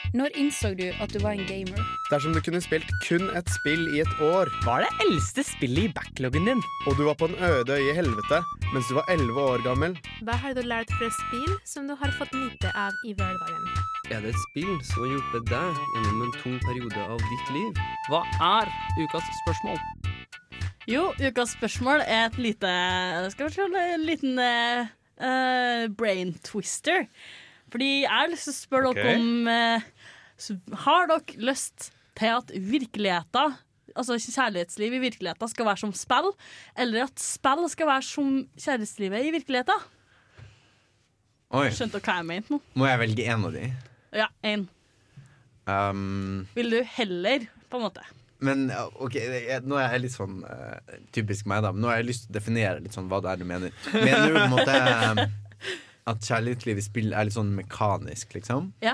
[SPEAKER 8] Når innså du at du var en gamer?
[SPEAKER 9] Dersom du kunne spilt kun et spill i et år,
[SPEAKER 3] Hva er det eldste spillet i backloggen din?
[SPEAKER 9] og du var på en øde øye i helvete mens du var 11 år gammel,
[SPEAKER 10] Hva har du lært fra spill som du har fått nyte av i hverdagen?
[SPEAKER 11] Er det et spill som har hjulpet deg gjennom en tung periode av ditt liv?
[SPEAKER 3] Hva er ukas spørsmål?
[SPEAKER 4] Jo, ukas spørsmål er et lite Skal vi se, en liten eh, eh, brain twister. Fordi jeg har lyst til å spørre
[SPEAKER 7] okay.
[SPEAKER 4] dere om eh, s- Har dere lyst til at virkeligheten, altså kjærlighetsliv i virkeligheten, skal være som spill, eller at spill skal være som kjærlighetslivet i virkeligheten?
[SPEAKER 5] Oi,
[SPEAKER 4] Skjønte dere hva jeg mente nå?
[SPEAKER 5] må jeg velge en av de?
[SPEAKER 4] Ja, én.
[SPEAKER 5] Um,
[SPEAKER 4] Vil du heller, på en måte?
[SPEAKER 5] men ok, jeg, nå er jeg litt sånn uh, typisk meg, da. Men nå har jeg lyst til å definere litt sånn hva det er du mener. Mener du på en måte eh, [laughs] at kjærlighetsliv i spill er litt sånn mekanisk, liksom?
[SPEAKER 4] Ja.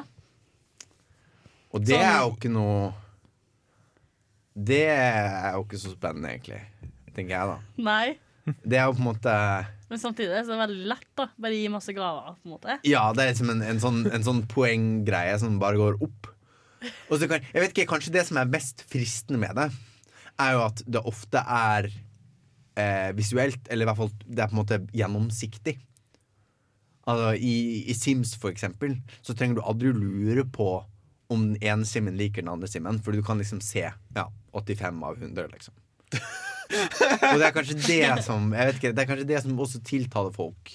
[SPEAKER 5] Og det
[SPEAKER 4] Sånn-
[SPEAKER 5] er jo ikke noe Det er jo ikke så spennende, egentlig. Tenker jeg, da.
[SPEAKER 4] Nei.
[SPEAKER 5] Det er jo på en måte
[SPEAKER 4] Men samtidig så er det veldig lett, da. Bare gi masse gaver, på en måte.
[SPEAKER 5] Ja, det er liksom en, en, sånn, en sånn poenggreie som bare går opp. Og så kan, jeg vet ikke, Kanskje det som er mest fristende med det, er jo at det ofte er eh, visuelt, eller i hvert fall det er på en måte gjennomsiktig. Altså i, I Sims, for eksempel, så trenger du aldri lure på om den ene simmen liker den andre simmen, for du kan liksom se ja, 85 av 100, liksom. [laughs] Og det er kanskje det som Jeg vet ikke, det er kanskje det som også tiltaler folk.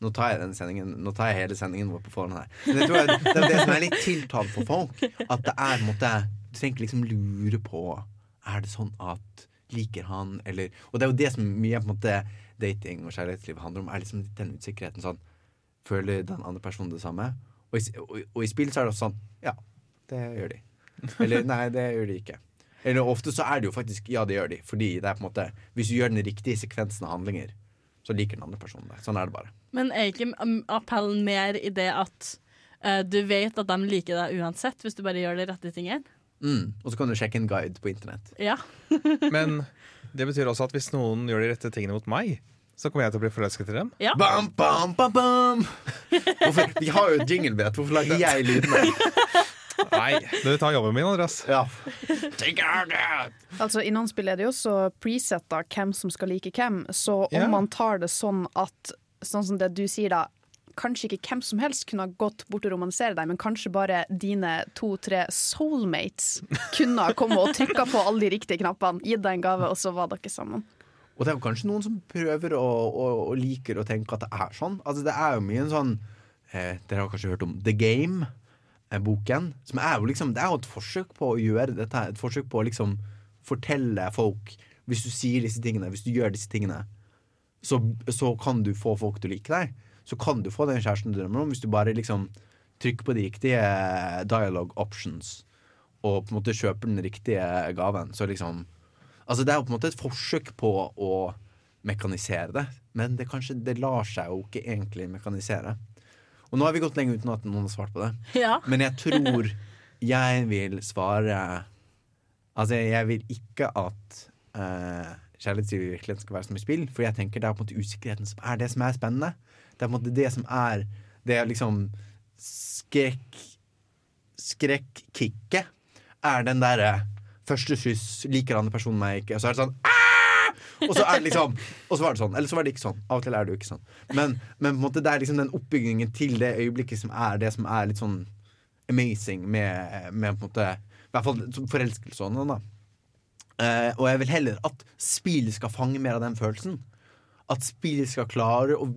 [SPEAKER 5] Nå tar jeg den sendingen Nå tar jeg hele sendingen vår på forhånd her. Men jeg tror jeg, det er det som er litt tiltalt for folk. At det er en måte Du trenger ikke liksom lure på Er det sånn at Liker han, eller Og det er jo det som mye på en måte dating og kjærlighetsliv handler om. Er liksom den usikkerheten sånn Føler den andre personen det samme? Og i, og, og i spill så er det også sånn Ja, det gjør de. [laughs] Eller nei, det gjør de ikke. Eller ofte så er det jo faktisk ja, det gjør de. Fordi det er på en måte hvis du gjør den riktige sekvensen av handlinger, så liker den andre personen det. Sånn er det bare.
[SPEAKER 4] Men er ikke um, appellen mer i det at uh, du vet at de liker deg uansett, hvis du bare gjør de rette tingene?
[SPEAKER 5] Mm. Og så kan du sjekke en guide på internett.
[SPEAKER 4] Ja. [laughs]
[SPEAKER 7] Men [laughs] det betyr også at hvis noen gjør de rette tingene mot meg, så kommer jeg til å bli forelsket i dem.
[SPEAKER 4] ja.
[SPEAKER 5] Bam, bam, bam, bam! Hvorfor, vi har jo jinglebet. Hvorfor lager jeg lydene?
[SPEAKER 7] Nei, du tar jobben min, Andreas.
[SPEAKER 5] Ja.
[SPEAKER 6] Altså, I noen spill er det jo også presetta hvem som skal like hvem, så om
[SPEAKER 7] yeah.
[SPEAKER 6] man tar det sånn at Sånn som det du sier da Kanskje ikke hvem som helst kunne ha gått bort og romanisere deg, men kanskje bare dine to-tre soulmates kunne ha kommet og trykka på alle de riktige knappene, gitt deg en gave, og så var dere sammen.
[SPEAKER 5] Og det er jo kanskje noen som prøver å, å, og liker å tenke at det er sånn. Altså Det er jo mye en sånn eh, Dere har kanskje hørt om The Game, boken. Som er jo liksom Det er jo et forsøk på å gjøre dette. Et forsøk på å liksom fortelle folk Hvis du sier disse tingene, hvis du gjør disse tingene, så, så kan du få folk til å like deg. Så kan du få den kjæresten du drømmer om, hvis du bare liksom trykker på de riktige dialogue options og på en måte kjøper den riktige gaven. Så liksom Altså, det er jo på en måte et forsøk på å mekanisere det, men det, kanskje, det lar seg jo ikke egentlig mekanisere. Og nå har vi gått lenge uten at noen har svart på det.
[SPEAKER 4] Ja.
[SPEAKER 5] Men jeg [laughs] tror jeg vil svare Altså, jeg vil ikke at uh, kjærlighetsliv i virkeligheten skal være som i spill, for jeg tenker det er på en måte usikkerheten som er det som er spennende. Det er på en måte det som er det er liksom skrekk Skrekkicket er den derre første skyss, liker andre personen meg ikke, og så er det sånn! Og så er det liksom Og så var det sånn. Eller så var det ikke sånn. Av og til er det jo ikke sånn. Men, men på en måte det er liksom den oppbyggingen til det øyeblikket som er det som er litt sånn amazing med, med på en måte I hvert fall forelskelse og sånn, da. Uh, og jeg vil heller at spillet skal fange mer av den følelsen. At spillet skal klare å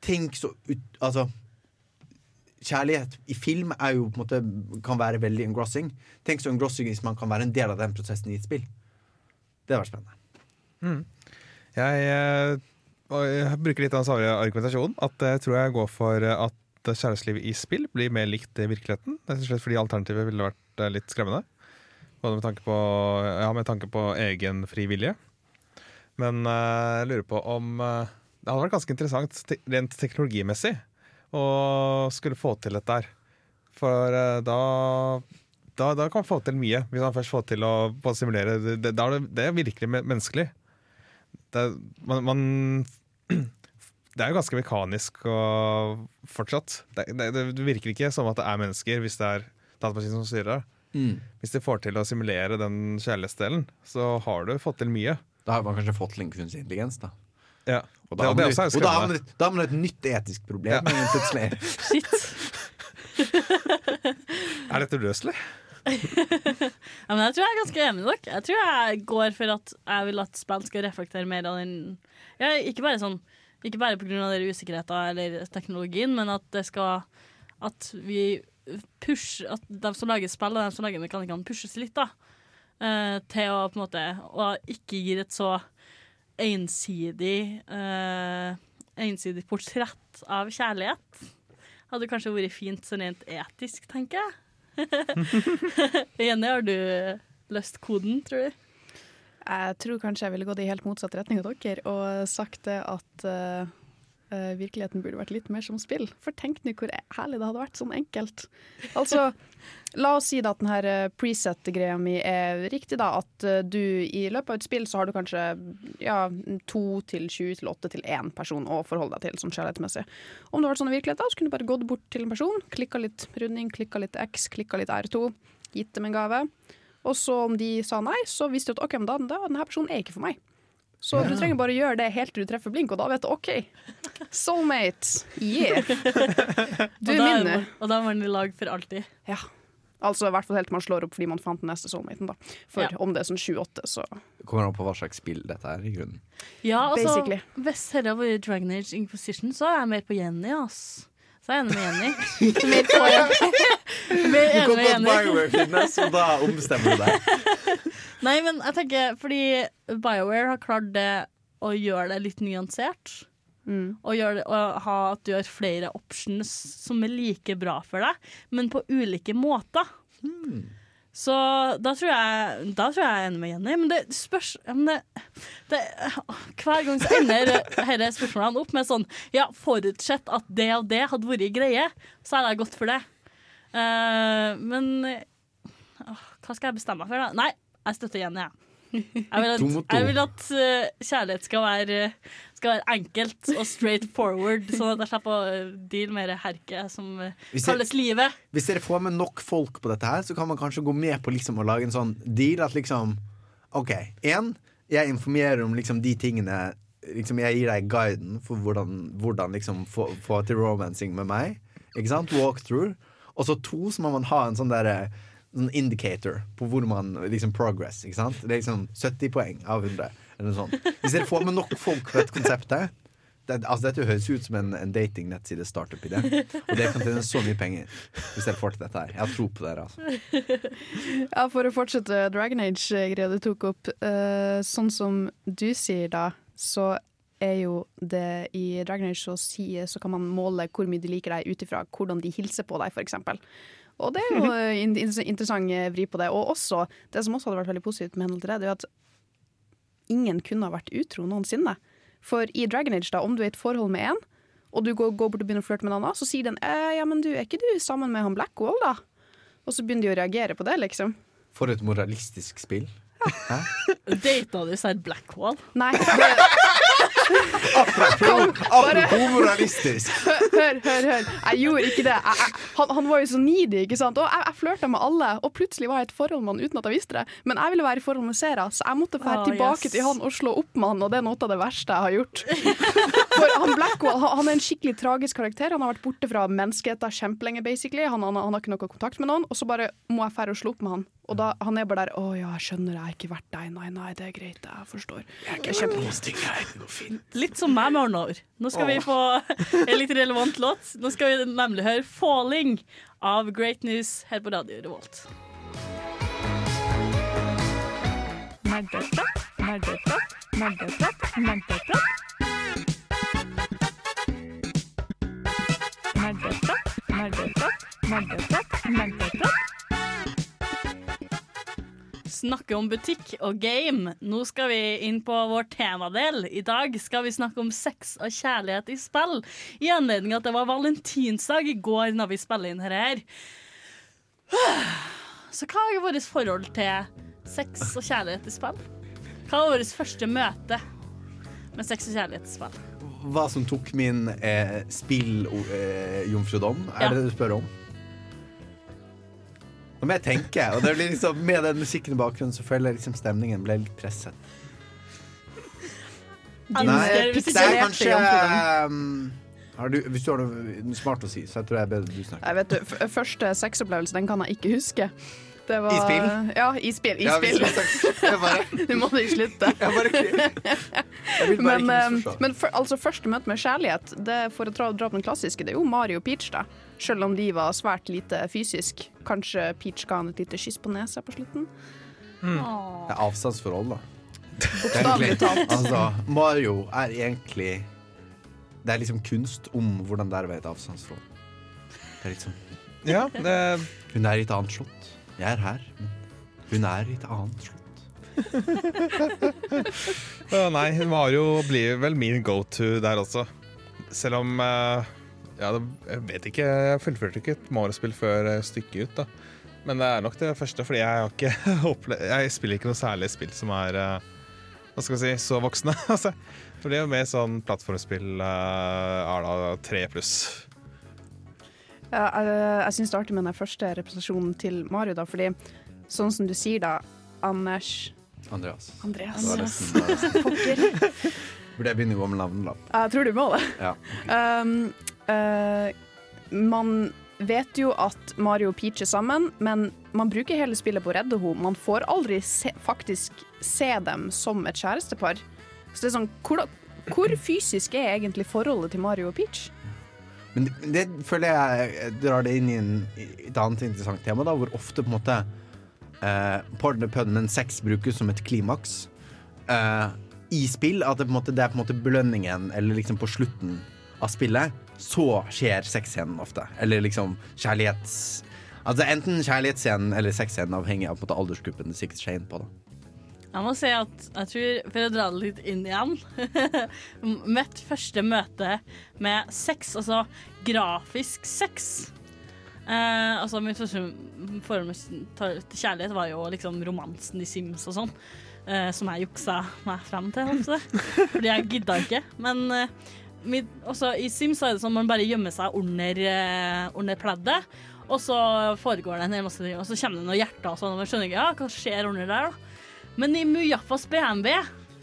[SPEAKER 5] tenke så ut Altså Kjærlighet i film er jo på en måte kan være veldig engrossing. Tenk så engrossing hvis man kan være en del av den prosessen i et spill. Det hadde vært spennende.
[SPEAKER 7] Mm. Jeg, eh, jeg bruker litt av den samme argumentasjonen. At jeg tror jeg går for eh, at kjærestelivet i spill blir mer likt i virkeligheten. Slett fordi alternativet ville vært eh, litt skremmende. Både med tanke på, ja, med tanke på egen fri vilje. Men jeg lurer på om Det hadde vært ganske interessant rent teknologimessig å skulle få til dette her. For da da, da kan man få til mye, hvis man først får til å simulere. Det, det, det er virkelig menneskelig. Det, er- man, man [clears throat] det er jo ganske mekanisk og fortsatt. Det, det, det virker ikke som at det er mennesker hvis det er datamaskinen som styrer.
[SPEAKER 5] Mm.
[SPEAKER 7] Hvis de får til å simulere den kjærlighetsdelen, så har du fått til mye.
[SPEAKER 5] Da har man kanskje fått til kunstig intelligens, da.
[SPEAKER 7] Ja.
[SPEAKER 5] Og da, har
[SPEAKER 7] det
[SPEAKER 5] man, man, man et nytt etisk problem plutselig. [laughs] [laughs]
[SPEAKER 7] Er dette uløselig? [laughs]
[SPEAKER 4] Ja, men jeg tror jeg er ganske enig med dere. Jeg tror jeg går for at jeg vil at spill skal reflektere mer av den ja, Ikke bare sånn Ikke bare pga. usikkerheten eller teknologien, men at det skal At vi push At de som lager spill og de som lager mekanikerne, pushes litt, da. Uh, til å på en måte Og ikke gir et så ensidig uh, Ensidig portrett av kjærlighet. Hadde kanskje vært fint så rent etisk, tenker jeg. [laughs] Jenny, har du løst koden, tror du?
[SPEAKER 6] Jeg tror kanskje jeg ville gått i helt motsatt retning av dere og sagt det at eh, eh, virkeligheten burde vært litt mer som spill. For tenk nå hvor herlig det hadde vært sånn enkelt. Altså, la oss si da at denne preset-greia mi er riktig, da. At eh, du i løpet av et spill så har du kanskje ja, to til sju til åtte til én person å forholde deg til sånn kjærlighetsmessig. Om det var sånn i virkeligheten, så kunne du bare gått bort til en person, klikka litt runding, klikka litt X, klikka litt R2, gitt dem en gave. Og så om de sa nei, så visste du at ok, men da, da denne personen er ikke for meg. Så du trenger bare gjøre det helt til du treffer blink, og da vet du OK. Soulmate, yeah. [laughs] Du er
[SPEAKER 4] minne.
[SPEAKER 6] min.
[SPEAKER 4] Og da er man i lag for alltid.
[SPEAKER 6] Ja. Altså i hvert fall helt til man slår opp fordi man fant den neste soulmaten, da. For
[SPEAKER 4] Ja.
[SPEAKER 6] om det er sånn sju-åtte, så
[SPEAKER 5] Det kommer an på hva slags spill dette er, i grunnen.
[SPEAKER 4] Ja, altså,
[SPEAKER 6] Basically.
[SPEAKER 4] Hvis dette har vært Dragon Age Inquisition, så er jeg mer på Jenny, ass. Så er jeg enig med Jenny. [laughs] mer på Jenny. Mer
[SPEAKER 5] Du kom på at Bioware finnes, og da ombestemmer du deg. [laughs]
[SPEAKER 4] Nei, men jeg tenker fordi BioWare har klart det å gjøre det litt nyansert. Og, gjøre det, og ha at du har flere options som er like bra for deg, men på ulike måter. Så da tror, jeg, da tror jeg jeg er med Jenny. Men det spørs men det, det, Hver gang så ender disse spørsmålene opp med sånn Ja, forutsett at det og det hadde vært greie, så hadde jeg gått for det. Uh, men uh, hva skal jeg bestemme meg for, da? Nei, jeg støtter Jenny, jeg. Jeg vil at, jeg vil at eh, kjærlighet skal være, skal være enkelt og straight forward, sånn at jeg slipper å eh, deale med det herket som
[SPEAKER 5] hvis
[SPEAKER 4] kalles jeg- livet.
[SPEAKER 5] Hvis dere får med nok folk på dette her, så kan man kanskje gå med på liksom å lage en sånn deal at liksom OK, én, jeg informerer om liksom de tingene Liksom Jeg gir deg guiden for hvordan, hvordan liksom få, få til romancing med meg. Ikke sant? Walkthrough. Og så to, så må man ha en sånn derre sånn indicator på hvor man liksom progress. Ikke sant? Det er liksom 70 poeng av 100. Eller noe sånt. Hvis dere får med nok folk på dette konseptet, det, altså, dette høres ut som en, en datingnettside startup-idé. Og det kan tjene så mye penger hvis dere får til dette her. Jeg har tro på dere, altså.
[SPEAKER 6] Ja, For å fortsette Dragon Age-greia du tok opp. Uh, sånn som du sier da, så er jo det i Dragon Age så, si, så kan man måle hvor mye de liker deg ut ifra hvordan de hilser på deg, f.eks. Og det er jo [laughs] en interessant vri på det. Og også, det som også hadde vært veldig positivt med henhold til det, det er jo at ingen kunne ha vært utro noensinne. For i Dragon Age, da, om du er i et forhold med en, og du går, går bort og begynner å flørte med en annen, så sier den eh, ja, men du, er ikke du sammen med han Blackwall, da? Og så begynner de å reagere på det, liksom.
[SPEAKER 5] For et moralistisk spill. [laughs]
[SPEAKER 4] Data du sier Blackwall?
[SPEAKER 6] Nei.
[SPEAKER 5] Apropos moralistisk.
[SPEAKER 6] Hør, hør, hør. Jeg gjorde ikke det. Jeg, jeg, han, han var jo så needy, ikke sant. Og jeg, jeg flørta med alle, og plutselig var jeg i et forhold med han uten at jeg visste det. Men jeg ville være i forhold med Sera, så jeg måtte dra
[SPEAKER 4] Å,
[SPEAKER 6] tilbake
[SPEAKER 4] yes.
[SPEAKER 6] til han og slå opp med han, og det er noe av det verste jeg har gjort. For han Blackwall han, han er en skikkelig tragisk karakter. Han har vært borte fra menneskeheten kjempelenge, basically. Han, han, han har ikke noe kontakt med noen, og så bare må jeg dra og slå opp med han. Og da, han er bare der 'Å ja, jeg skjønner, jeg er ikke verdt deg'. Nei, nei, det er greit, jeg forstår. Det er fint.
[SPEAKER 4] Litt som meg med Arnor. Nå skal vi få en litt relevant låt. Nå skal vi nemlig høre 'Falling' av Great News her på Radio Revolt.
[SPEAKER 8] Nerdeprat, nerdeprat, nerdeprat, nerdeprat. Nerdeprat, nerdeprat, nerdeprat, nerdeprat.
[SPEAKER 4] Snakke om butikk og game. Nå skal vi inn på vår temadel. I dag skal vi snakke om sex og kjærlighet i spill. I anledning at det var valentinsdag i går når vi spiller inn her. Så hva er vårt forhold til sex og kjærlighet i spill? Hva var vårt første møte med sex og kjærlighet i spill?
[SPEAKER 5] Hva som tok min eh, spilljomfrudom, eh, er
[SPEAKER 4] Ja.
[SPEAKER 5] det det du spør om? Nå må jeg tenke, og det blir liksom, med den musikken i bakgrunnen så føler jeg liksom stemningen ble litt presset.
[SPEAKER 4] Nei,
[SPEAKER 5] det er kanskje um, har du, Hvis du har noe smart å si, så jeg tror jeg er bedre du snakker.
[SPEAKER 6] Jeg vet du, f- Første sexopplevelse den kan jeg ikke huske. Det var,
[SPEAKER 5] I spill?
[SPEAKER 6] Ja, i spill. I
[SPEAKER 5] Ja,
[SPEAKER 6] spill.
[SPEAKER 5] du bare-
[SPEAKER 6] Nå må ikke slutte.
[SPEAKER 5] Jeg bare [laughs] [laughs] Jeg [laughs]
[SPEAKER 6] Men,
[SPEAKER 5] ikke
[SPEAKER 6] eh, men for, altså, første møte med kjærlighet, det, for å dra, dra på den klassiske, det er jo Mario Peach, da. Selv om de var svært lite fysisk. Kanskje Peach ga han et lite kyss på nesa på slutten.
[SPEAKER 5] Det er avstandsforhold, da.
[SPEAKER 6] Bokstavelig talt.
[SPEAKER 5] Altså, Mario er egentlig Det er liksom kunst om hvordan det er å være et avstandsforhold. Det er liksom
[SPEAKER 7] Ja, det,
[SPEAKER 5] Hun er i et annet slott. Jeg er her, men hun er i et annet slott. [laughs]
[SPEAKER 7] Nei, Mario blir vel min go-to der også. Selv om eh, Ja, jeg vet ikke. Jeg fullførte ikke et Mario-spill før eh, stykket ut, da. Men det er nok det første, fordi jeg ikke [laughs] Jeg spiller ikke noe særlig spill som er eh, Hva skal vi si så voksne. [laughs] altså. For det er jo mer sånn plattformspill à la tre pluss.
[SPEAKER 6] Ja, jeg jeg syns det er artig med den første representasjonen til Mario, da, fordi sånn som du sier da, Anders
[SPEAKER 5] Andreas.
[SPEAKER 6] Andreas.
[SPEAKER 5] Var nesten- det var nesten.
[SPEAKER 6] Pokker. [laughs]
[SPEAKER 5] Burde jeg begynne å gå med navnelapp?
[SPEAKER 6] Jeg tror du må det.
[SPEAKER 5] Ja.
[SPEAKER 6] Um, uh, man vet jo at Mario og Peach er sammen, men man bruker hele spillet på å redde henne. Man får aldri se, faktisk se dem som et kjærestepar. Så det er sånn, hvor, hvor fysisk er egentlig forholdet til Mario og Peach?
[SPEAKER 5] Men det, det føler jeg drar det inn i en, et annet interessant tema, da, hvor ofte på en måte eh, the pun, men sex brukes som et klimaks eh, i spill. At det, på en måte, det er på en måte belønningen, eller liksom på slutten av spillet, så skjer sexscenen ofte. Eller liksom kjærlighets... Altså Enten kjærlighetsscenen eller sexscenen, avhengig av på en måte aldersgruppen det sikter skjer inn på. da
[SPEAKER 4] Jeg må si at jeg tror, for å dra det litt inn igjen [laughs] Mitt første møte med sex, altså grafisk sex eh, Altså Mitt første forhold til kjærlighet var jo liksom romansen i Sims og sånn. eh, som jeg juksa meg frem til, holdt jeg på å si. fordi jeg gidda ikke. Men eh, mitt, også i Sims er det sånn man bare gjemmer seg under, eh, under pleddet. Og så foregår det en hel masse ting, og så kommer det noen hjerter og sånn, og man skjønner ikke ja, hva skjer under der. da Men i Mujafas BMW,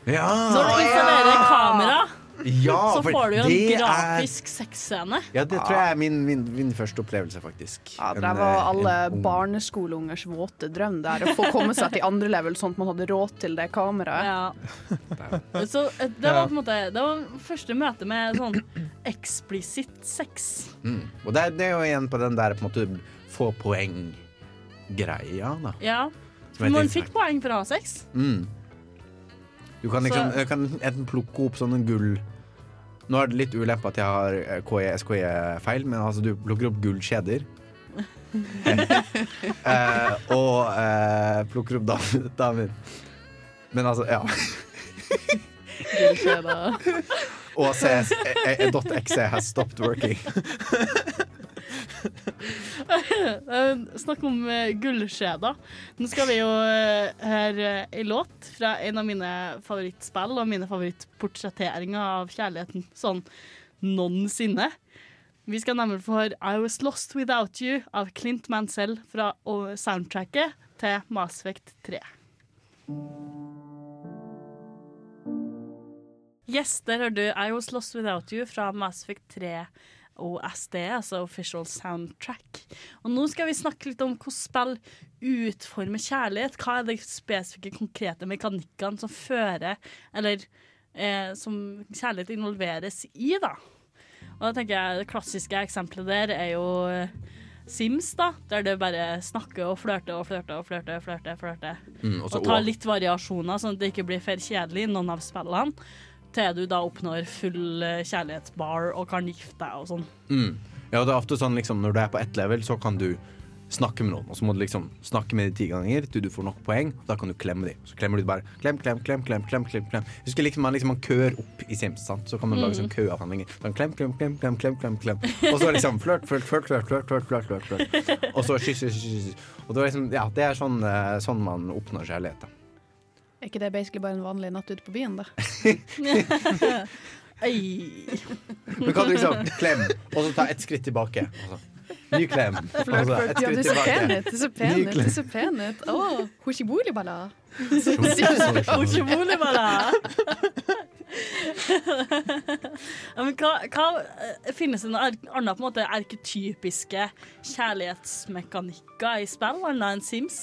[SPEAKER 5] Ja,
[SPEAKER 4] når du installerer kamera
[SPEAKER 5] Ja,
[SPEAKER 4] så får du jo en
[SPEAKER 5] grafisk er-
[SPEAKER 4] sexscene.
[SPEAKER 5] Ja, det tror jeg er min, min, min første opplevelse, faktisk.
[SPEAKER 6] Ja, Det var
[SPEAKER 5] eh,
[SPEAKER 6] alle
[SPEAKER 5] en
[SPEAKER 6] barneskoleungers våte drøm der. Å få komme seg til andre level sånn at man hadde råd til det kameraet.
[SPEAKER 4] Ja. [laughs] Så eh, det var på en måte Det var første møte med sånn eksplisitt sex.
[SPEAKER 5] Mm. Og det, er- det er jo igjen på den der på en måte få poeng-greia, da.
[SPEAKER 4] Ja.
[SPEAKER 5] Er
[SPEAKER 4] Man fikk poeng for å ha sex.
[SPEAKER 5] Mm. Du kan liksom
[SPEAKER 4] Så-
[SPEAKER 5] kan enten plukke opp sånne gull Nå er det litt ulempe at jeg har eh, KE, SKE-feil, men altså du plukker opp gullkjeder. [laughs] eh, og eh, plukker opp damer. damer. Men altså, ja. Og CS.exe eh, eh, has stopped working. [laughs]
[SPEAKER 4] Eh, Snakk om uh, gullskjeder. Nå skal vi jo eh, høre ei låt fra en av mine favorittspill og mine favorittportretteringer av kjærligheten sånn noensinne. Vi skal nemlig få høre I Was Lost Without You av Clint Mansell fra soundtracket til Mass Effect 3. Yes, der hører du I Was Lost Without You fra Mass Effect 3 og SD, altså Official Soundtrack. Og nå skal vi snakke litt om hvordan spill utformer kjærlighet. Hva er de spesifikke, konkrete mekanikkene som fører, eller eh, som kjærlighet involveres i, da. Og da tenker jeg Det klassiske eksempelet der er jo eh, Sims, da, der det bare snakker og flørter og flørter og flørter. flørter, flørter.
[SPEAKER 5] Mm, og
[SPEAKER 4] tar litt variasjoner, sånn at det ikke blir for kjedelig i noen av spillene. Til du da oppnår full eh, kjærlighetsbar og kan gifte deg og sånn.
[SPEAKER 5] Mm. Ja, det er ofte sånn liksom, når du er på ett level, så kan du snakke med noen, og så må du liksom snakke med dem ti ganger til du får nok poeng. Og da kan du klemme dem. Så klemmer du bare klem, klem, klem, klem, klem, klem, klem. Husker liksom man liksom man køer opp i Sims, sant? så kan man lage
[SPEAKER 4] Mm.
[SPEAKER 5] sånn kø av handlinger. Sånn klem, klem, klem, klem, klem, klem, klem. Og så liksom flørt, flørt, flørt, flørt, flørt, flørt, flørt, flørt, flørt. Og så kyss, kyss, kyss. Og det er liksom, ja, det er sånn, eh, sånn man oppnår kjærlighet, da.
[SPEAKER 6] Er ikke det basically bare en vanlig natt ute på byen, da? [laughs]
[SPEAKER 5] Men kan du liksom klem, og så ta ett skritt tilbake. Og så, ny klem. Og så.
[SPEAKER 6] Ja, du
[SPEAKER 5] skritt
[SPEAKER 6] er så
[SPEAKER 5] tilbake.
[SPEAKER 6] pen ut. Du er så pen ut. Du er så pen ut. Å, hushibulibala.
[SPEAKER 4] Hushibulibala. ja, men hva, hva eh, Finnes det noen ar- andre på en måte arketypiske kjærlighetsmekanikker i spill, annet enn Sims?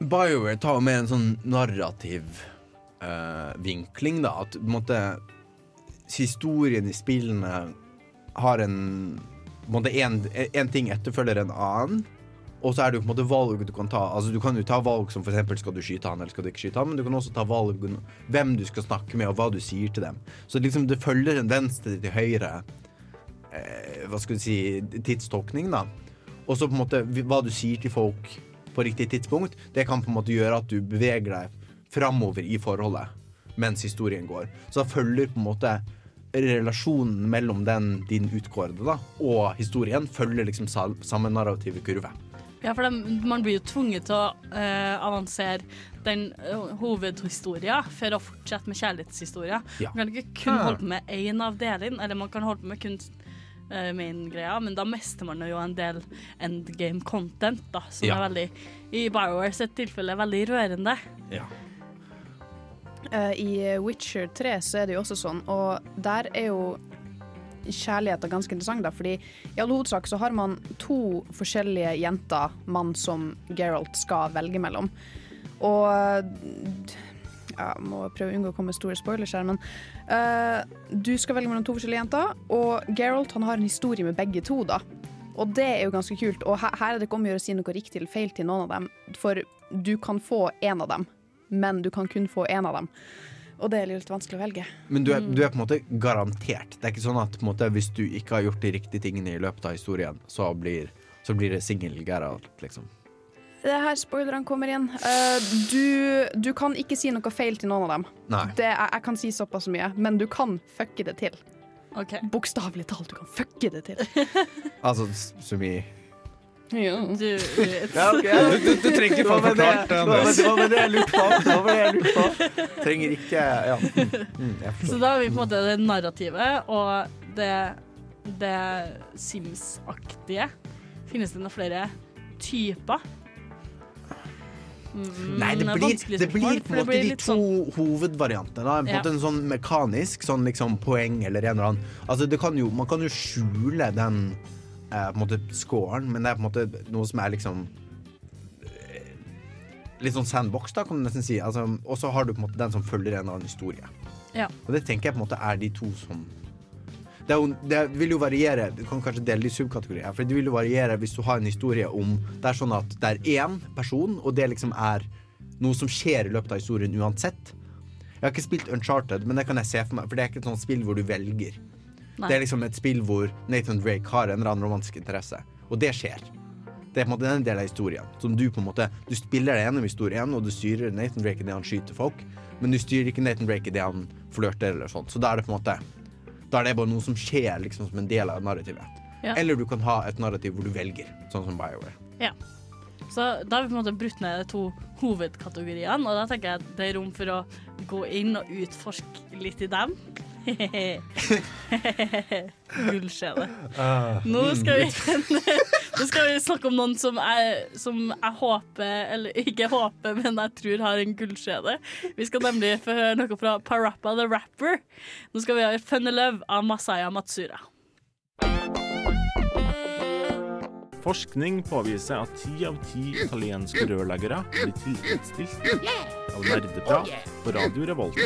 [SPEAKER 5] BioWare tar jo mer en sånn narrativ uh, vinkling, da. At måte historien i spillene har en måte en, en ting etterfølger en annen. Og så er det jo på en måte valg du kan ta. Altså Du kan jo ta valg som eksempel skal du skyte han eller skal du ikke skyte han, men du kan også ta valg om hvem du skal snakke med og hva du sier til dem. Så liksom det følger en venstre til høyre eh, hva skal du si tidstolkning, da. Og så på en måte hva du sier til folk på riktig tidspunkt, det kan på en måte gjøre at du beveger deg framover i forholdet mens historien går. Så da følger på en måte relasjonen mellom den din utkårede da, og historien følger liksom samme narrative kurve.
[SPEAKER 4] Ja, for de, man blir jo tvunget til å eh, avansere den uh, hovedhistorien for å fortsette med kjærlighetshistorien.
[SPEAKER 5] Ja.
[SPEAKER 4] Man kan ikke kun holde på med én av delene, eller man kan holde på med kun uh, main-greia, men da mister man jo en del endgame content, da, som
[SPEAKER 5] Ja.
[SPEAKER 4] er veldig, i Bioware sitt tilfelle, veldig rørende.
[SPEAKER 5] Ja.
[SPEAKER 6] Uh, I Witcher 3 så er det jo også sånn, og der er jo kjærligheten ganske interessant, da, fordi i all hovedsak så har man to forskjellige jenter mann, som Geralt skal velge mellom. Og ja, må prøve å unngå å komme med store spoilers her, men uh, du skal velge mellom to forskjellige jenter, og Geralt han har en historie med begge to, da. Og det er jo ganske kult. Og her, her er det ikke om å gjøre å si noe riktig eller feil til noen av dem, for du kan få én av dem, men du kan kun få én av dem. Og det er litt vanskelig å velge.
[SPEAKER 5] Men du er, du er på en måte garantert. Det er ikke sånn at på en måte, hvis du ikke har gjort de riktige tingene i løpet av historien, så blir, så blir det singel Geralt, liksom.
[SPEAKER 6] Det er her spoilerne kommer inn. Uh, du, du kan ikke si noe feil til noen av dem.
[SPEAKER 5] Nei.
[SPEAKER 6] Det, jeg, jeg kan si såpass mye, men du kan fucke det til.
[SPEAKER 4] Okay.
[SPEAKER 6] Bokstavelig talt, du kan fucke det til. [laughs]
[SPEAKER 5] Altså så mye i
[SPEAKER 4] Du, [laughs]
[SPEAKER 5] Ja, okay. [laughs]
[SPEAKER 7] Du- du- du trenger ikke få
[SPEAKER 5] Det var det-
[SPEAKER 7] forklart,
[SPEAKER 5] det var- Det var det jeg lurte på. Det var det jeg lurte på. Trenger ikke Ja. Mm, mm,
[SPEAKER 4] Så da har vi på en måte det narrativet og det, det Sims-aktige. Finnes det noen flere typer? Mm,
[SPEAKER 5] Nei, det blir, det blir på en måte de to
[SPEAKER 4] sånn-
[SPEAKER 5] hovedvariantene. Da. En
[SPEAKER 4] Ja.
[SPEAKER 5] en sånn mekanisk sånn liksom poeng eller en eller annen. Altså, det kan jo, man kan jo skjule den eh, på en måte scoren, men det er på en måte noe som er liksom eh, Litt sånn sandbox, da, kan du nesten si. Altså, og så har du på en måte den som følger en eller annen historie.
[SPEAKER 4] Ja.
[SPEAKER 5] Og det tenker jeg på en måte er de to som det, jo, det vil jo variere, du kan kanskje dele det i subkategorier, for det vil jo variere hvis du har en historie om Det er sånn at det er én person, og det liksom er noe som skjer i løpet av historien uansett. Jeg har ikke spilt Uncharted, men det kan jeg se for meg, for det er ikke et sånt spill hvor du velger.
[SPEAKER 4] Nei.
[SPEAKER 5] Det er liksom et spill hvor Nathan Drake har en eller annen romantisk interesse, og det skjer. Det er på en måte den delen av historien. Som du på en måte Du spiller deg gjennom historien, og du styrer Nathan Drake idet han skyter folk, men du styrer ikke Nathan Drake idet han flørter eller sånt. Så da er det på en måte Da er det bare noe som skjer liksom som en del av narrativet.
[SPEAKER 4] Ja.
[SPEAKER 5] Eller du kan ha et narrativ hvor du velger, sånn som BioWare.
[SPEAKER 4] Ja. Så da har vi på en måte brutt ned de to hovedkategoriene, og da tenker jeg at det er rom for å gå inn og utforske litt i dem. [laughs] Gullskjede. Nå skal vi [laughs] Nå skal vi snakke om noen som jeg, som jeg håper, eller ikke håper, men jeg tror har en gullskjede. Vi skal nemlig få høre noe fra Parappa the Rapper. Nå skal vi høre Funny Love av Masaya Matsura.
[SPEAKER 12] Forskning påviser at ti av ti italienske rørleggere blir tilfredsstilt av nerdeprat på Radio Revolt.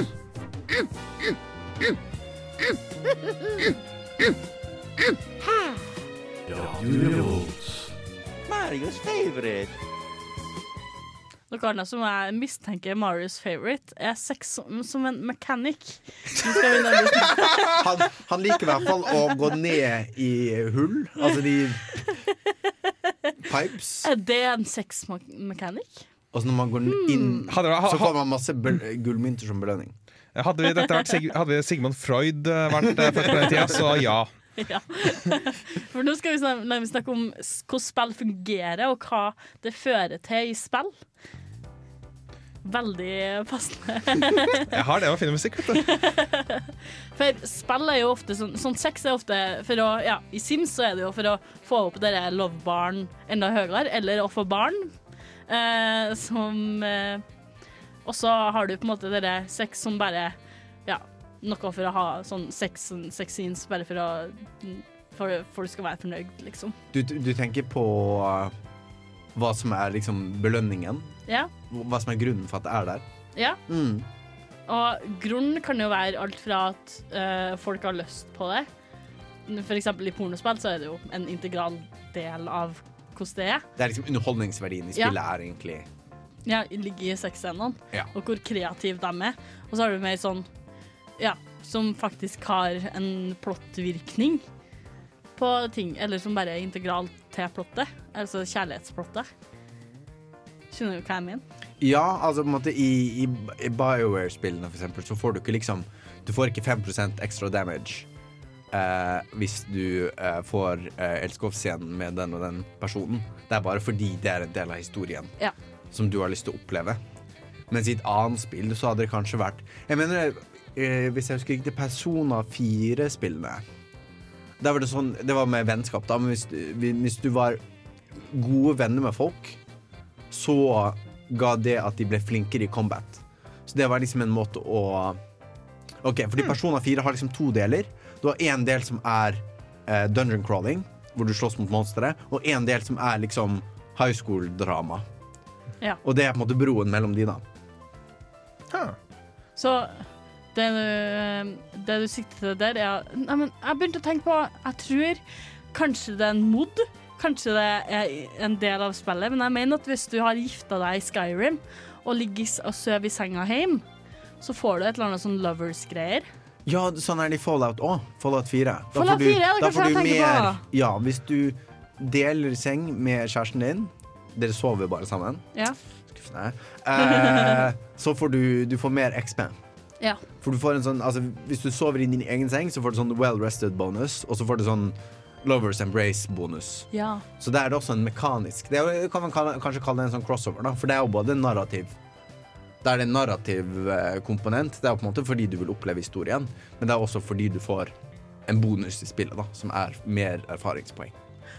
[SPEAKER 5] Marios favorite.
[SPEAKER 4] Noe annet som jeg mistenker er Marios favorite, er sex som, som en mechanic. [laughs]
[SPEAKER 5] Han, han liker i hvert fall å gå ned i hull, altså de pipes.
[SPEAKER 4] Er det en sex me- mechanic?
[SPEAKER 5] Og så når man går inn,
[SPEAKER 7] Hadde
[SPEAKER 5] så får man masse gullmynter som belønning.
[SPEAKER 7] Hadde, vi, vært, Sig hadde Sigmund Freud eh, vært eh, født på den tida, så ja. [laughs]
[SPEAKER 4] Ja. For nå skal vi snak- snakke om hvordan spill fungerer, og hva det fører til i spill. Veldig passende. [laughs]
[SPEAKER 7] Jeg har det med å finne musikk, vet du. [laughs]
[SPEAKER 4] For spill er jo ofte sånn Sånn sex er ofte for å Ja, i Sims så er det jo for å få opp dere love-barn enda høyere, eller å få barn. Eh, som eh, Og så har du på en måte dere sex som bare Ja, noe for å ha sånn sex, sex scenes bare for å For, folk skal være fornøyd, liksom.
[SPEAKER 5] Du, du tenker på uh, hva som er liksom belønningen?
[SPEAKER 4] Ja.
[SPEAKER 5] Hva som er grunnen for at det er der?
[SPEAKER 4] Ja.
[SPEAKER 5] Mm.
[SPEAKER 4] Og grunnen kan jo være alt fra at uh, folk har lyst på det. For eksempel i pornospill så er det jo en integral del av hvordan det er.
[SPEAKER 5] Det er liksom underholdningsverdien i
[SPEAKER 4] Ja.
[SPEAKER 5] spillet er egentlig
[SPEAKER 4] Ja, ligger i sexscenene,
[SPEAKER 5] Ja.
[SPEAKER 4] og hvor kreativ de er. Og så har du mer sånn Ja, som faktisk har en plottvirkning på ting. Eller som bare er integral til plottet. Altså kjærlighetsplottet. Skjønner du hva jeg mener?
[SPEAKER 5] Ja, altså på en måte i, i, i BioWare-spillene for eksempel, så får du ikke liksom Du får ikke 5% extra damage eh, hvis du eh, får eh, elskovsscenen med den og den personen. Det er bare fordi det er en del av historien
[SPEAKER 4] Ja.
[SPEAKER 5] Som du har lyst til å oppleve. Mens i et annet spill så hadde det kanskje vært Jeg mener, eh, hvis jeg husker riktig, Persona 4-spillene Der var det sånn Det var med vennskap, da, men hvis, hvis du var gode venner med folk, så ga det at de ble flinkere i combat. Så det var liksom en måte å Ok, fordi Persona 4 har liksom to deler. Du har én del som er eh, dungeon crawling, hvor du slåss mot monstre, og én del som er liksom high school-drama.
[SPEAKER 4] Ja.
[SPEAKER 5] Og det er på en måte broen mellom de, da.
[SPEAKER 4] Så det du, det du sikter til der, er Nei, men jeg begynte å tenke på Jeg tror kanskje det er en mod. Kanskje det er en del av spillet. Men jeg mener at hvis du har gifta deg i Skyrim og ligger og sover i senga hjemme, så får du et eller annet sånn lovers-greier.
[SPEAKER 5] Ja, sånn er det i Fallout òg. Fallout 4. Da
[SPEAKER 4] Fallout
[SPEAKER 5] får du,
[SPEAKER 4] ja, det
[SPEAKER 5] da får du mer
[SPEAKER 4] på.
[SPEAKER 5] Ja, hvis du deler seng med kjæresten din Dere sover bare sammen.
[SPEAKER 4] Ja.
[SPEAKER 5] Skuffende. Eh, så får du, du får mer XP.
[SPEAKER 4] Ja.
[SPEAKER 5] For du får en sånn, altså Hvis du sover i din egen seng, så får du sånn well rested bonus, og så får du sånn Lovers Embrace-bonus.
[SPEAKER 4] Ja.
[SPEAKER 5] Så det er det også en mekanisk Det er, kan man kanskje kalle det en sånn crossover, da, for det er jo både narrativ Det er det en narrativ eh, komponent. Det er på en måte fordi du vil oppleve historien, men det er også fordi du får en bonus i spillet, da, som er mer erfaringspoeng.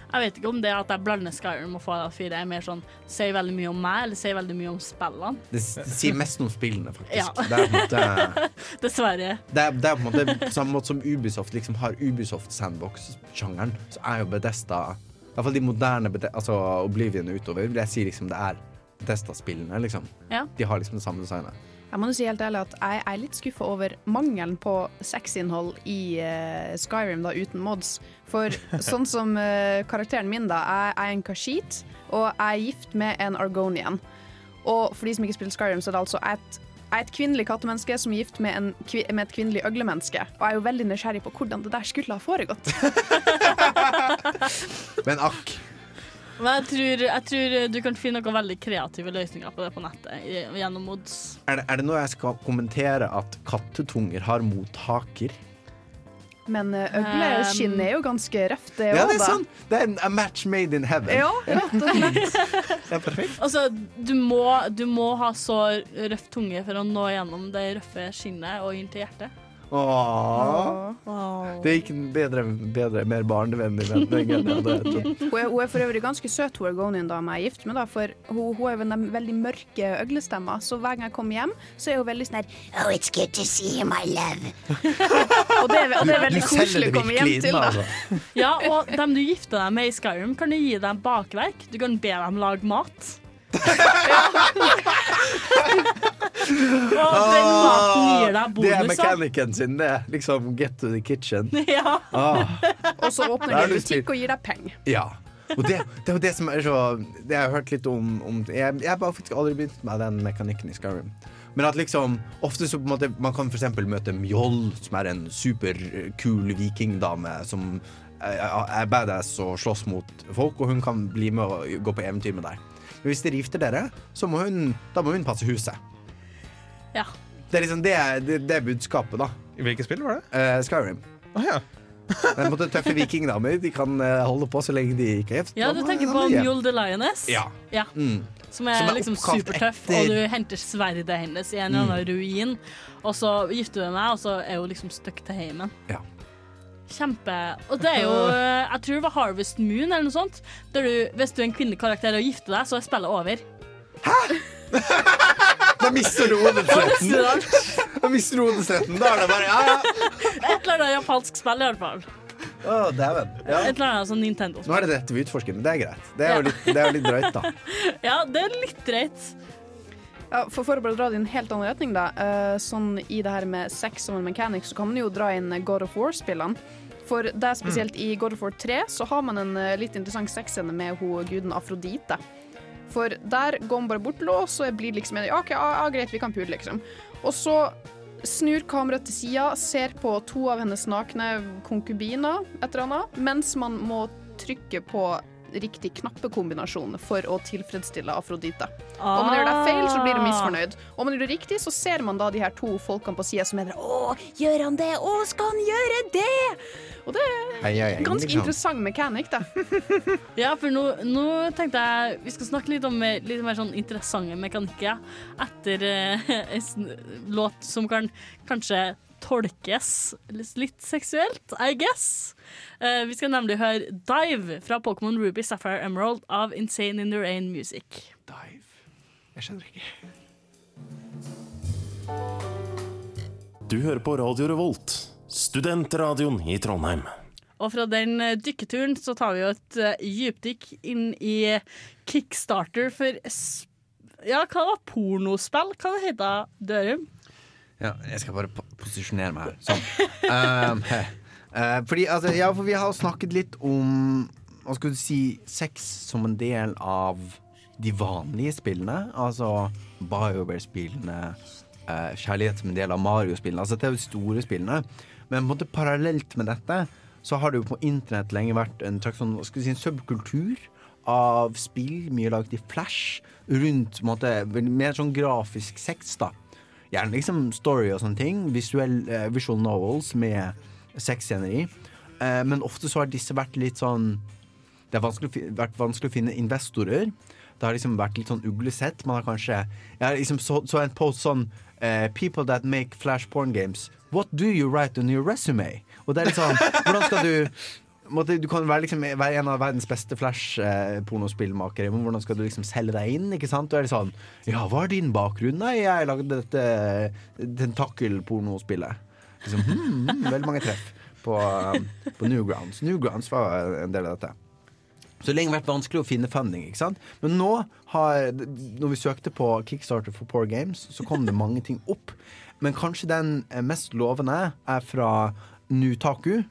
[SPEAKER 4] Jeg vet ikke om det at jeg blander Skyrim og Fallout 4 er mer sånn sier veldig mye om meg, eller sier veldig mye om spillene.
[SPEAKER 5] Det, det sier mest om spillene, faktisk.
[SPEAKER 4] Ja.
[SPEAKER 5] Det er på en måte [laughs]
[SPEAKER 4] Dessverre.
[SPEAKER 5] Det er, det er på en måte på samme måte som Ubisoft liksom har Ubisoft sandbox-sjangeren, så er jo Bedesta I hvert fall de moderne Bede- altså Oblivion utover, vil jeg si liksom det er Bedesta-spillene, liksom.
[SPEAKER 4] Ja.
[SPEAKER 5] De har liksom det samme designet.
[SPEAKER 6] Jeg må jo si helt ærlig at jeg er litt skuffa over mangelen på sexinnhold i uh, Skyrim da, uten mods. For [laughs] sånn som uh, karakteren min, da, jeg er en Kashit, og jeg er gift med en Argonian. Og for de som ikke spiller Skyrim, så er det altså et, jeg er et kvinnelig kattemenneske som er gift med, en, kvi- med et kvinnelig øglemenneske. Og jeg er jo veldig nysgjerrig på hvordan det der skulle ha foregått. [laughs] [laughs]
[SPEAKER 5] Men akk.
[SPEAKER 4] Men jeg tror, jeg tror du kan finne noen veldig kreative løsninger på det på nettet gjennom mods.
[SPEAKER 5] Er det, er det noe jeg skal kommentere at kattetunger har mottaker?
[SPEAKER 6] Men uh, øgleskinn er jo ganske røft, det
[SPEAKER 5] Ja, det er sant! Det er a match made in heaven.
[SPEAKER 6] Ja, rett og slett. [laughs]
[SPEAKER 5] Det er perfekt.
[SPEAKER 4] Altså, du må, du må ha så røff tunge for å nå gjennom det røffe skinnet og inn til hjertet.
[SPEAKER 5] Åh. Det gikk en bedre, bedre mer barnevennlig vending enn jeg hadde trodd. [laughs]
[SPEAKER 6] Hun er, hun er for øvrig ganske søt, hun Ergonian-dama jeg er gift med, da, for hun, hun er jo en veldig mørke øglestemmer, så hver gang jeg kommer hjem, så er hun veldig sånn her Oh, it's good to see you, my love. [laughs] og, det er, og det er veldig koselig å komme hjem til, da.
[SPEAKER 5] altså.
[SPEAKER 4] Ja, og dem du gifter deg med i Skyrim, kan du gi dem bakverk. Du kan be dem lage mat. [laughs] og den maten gir deg
[SPEAKER 5] Det er mekanikken sin, det. Liksom get to the kitchen. [laughs]
[SPEAKER 4] Ja.
[SPEAKER 5] Ah.
[SPEAKER 6] Og så åpner
[SPEAKER 5] er
[SPEAKER 6] de
[SPEAKER 5] du
[SPEAKER 6] en butikk og gir deg penger.
[SPEAKER 5] Ja. Og det, det er det som er så Det har jeg hørt litt om, om Jeg jeg har faktisk aldri begynt med den mekanikken i Skyrim. Men at liksom ofte så på en måte Man kan eksempel møte Mjoll, som er en superkul vikingdame som er, er badass og slåss mot folk, og hun kan bli med og gå på eventyr med deg. Men hvis dere gifter dere, så må hun, da må hun passe huset.
[SPEAKER 4] Ja.
[SPEAKER 5] Det er liksom det, det, det er budskapet, da.
[SPEAKER 7] I hvilket spill var det?
[SPEAKER 5] Eh, Skyrim.
[SPEAKER 7] ja. [laughs]
[SPEAKER 5] Den måtte tøffe vikingdamer. De kan eh, holde på så lenge de ikke er gift.
[SPEAKER 4] Ja, du
[SPEAKER 5] Da må-
[SPEAKER 4] tenker
[SPEAKER 5] da
[SPEAKER 4] på
[SPEAKER 5] må de hjem.
[SPEAKER 4] Mjol the Lioness?
[SPEAKER 5] Ja.
[SPEAKER 4] Ja.
[SPEAKER 5] Mm.
[SPEAKER 4] Som er,
[SPEAKER 5] Som er
[SPEAKER 4] liksom
[SPEAKER 5] oppkalt
[SPEAKER 4] supertøff,
[SPEAKER 5] etter-
[SPEAKER 4] og du henter sverdet hennes i en eller annen ruin. Og så gifter du deg med og så er hun liksom stuck til heimen.
[SPEAKER 5] Ja.
[SPEAKER 4] Kjempe Og det er jo eh, [laughs] Jeg tror det var Harvest Moon eller noe sånt. Der du, hvis du er en kvinnelig karakter og gifter deg, så er spillet over. [laughs]
[SPEAKER 5] Da mister du odelsretten.
[SPEAKER 4] Da mister
[SPEAKER 5] du odelsretten. Da er det bare ja, ja.
[SPEAKER 4] Et eller annet japansk spill, i hvert fall.
[SPEAKER 5] Å, dæven. Ja.
[SPEAKER 4] Et eller annet sånn Nintendo-spill.
[SPEAKER 5] er det dette vi utforsker, men det er greit. Det er jo litt, det er litt drøyt, da. [laughs]
[SPEAKER 4] Ja, det er litt drøyt.
[SPEAKER 6] Ja, for, for å bare dra det i en helt annen retning, da. eh, sånn i det her med sex som en mechanic, så kan man jo dra inn God of War-spillene. For det er spesielt i God of War 3 så har man en eh, litt interessant sexscene med hun guden Afrodite. For der går man bare bort til henne, og så blir liksom en, ja, OK, ja, greit, vi kan pule, liksom. Og så snur kameraet til sida, ser på to av hennes nakne konkubiner, et eller annet, mens man må trykke på riktig knappekombinasjon for å tilfredsstille Afrodite. Om man gjør det feil, så blir du misfornøyd. Om man gjør det riktig, så ser man da de her to folkene på sida som mener Å, gjør han det? Å, skal han gjøre det? Og det er ganske
[SPEAKER 5] liksom.
[SPEAKER 6] interessant mechanic, da. [laughs]
[SPEAKER 4] Ja, for nå, nå tenkte jeg vi skal snakke litt om litt mer sånn interessante mekanikker etter eh, [laughs] en låt som kan kanskje tolkes litt seksuelt, I guess. Uh, vi skal nemlig høre Dive fra Pokémon Ruby Sapphire Emerald av Insane in the Rain Music.
[SPEAKER 5] Dive Jeg skjønner ikke.
[SPEAKER 13] Du hører på Radio Revolt, studentradioen i Trondheim.
[SPEAKER 4] Og fra den eh, dykketuren så tar vi jo et eh, dypdykk inn i Kickstarter for Ja, hva var pornospill? Hva det heter Dørum?
[SPEAKER 5] Ja, jeg skal bare posisjonere meg her. Sånn. [laughs] Eh, fordi, altså, ja, for vi har snakket litt om Hva skal du si sex som en del av de vanlige spillene. Altså BioWare-spillene, uh, kjærlighet som en del av Mario-spillene. Altså, det er jo store spillene. Men på en måte parallelt med dette så har det jo på internett lenge vært en sånn, hva skal du si, en subkultur av spill, mye laget i flash, rundt måte, mer sånn grafisk sex, da. Gjerne liksom story og sånne ting. Visuell, uh, visual novels med sexscener i. Uh, men ofte så har disse vært litt sånn Det har vanskelig, vært vanskelig å finne investorer. Det har liksom vært litt sånn uglesett. Man har kanskje Jeg har liksom så, så en post sånn Uh, People that make flash porn games. What do you write on your resume? Og det er litt sånn Hvordan skal du måtte, Du kan være, liksom, være en av verdens beste Flash-pornospillmakere, men hvordan skal du liksom selge deg inn? Ikke sant? Og er det sånn Ja, hva er din bakgrunn? Nei, jeg lagde dette tentakel-pornospillet. Liksom, hmm, veldig mange treff på, um, på Newgrounds. Newgrounds var en del av dette. Så det har lenge vært vanskelig å finne funding. ikke sant? Men nå har, når vi søkte på Kickstarter for Poor Games, så kom det mange ting opp. Men kanskje den eh, mest lovende er fra Nutaku.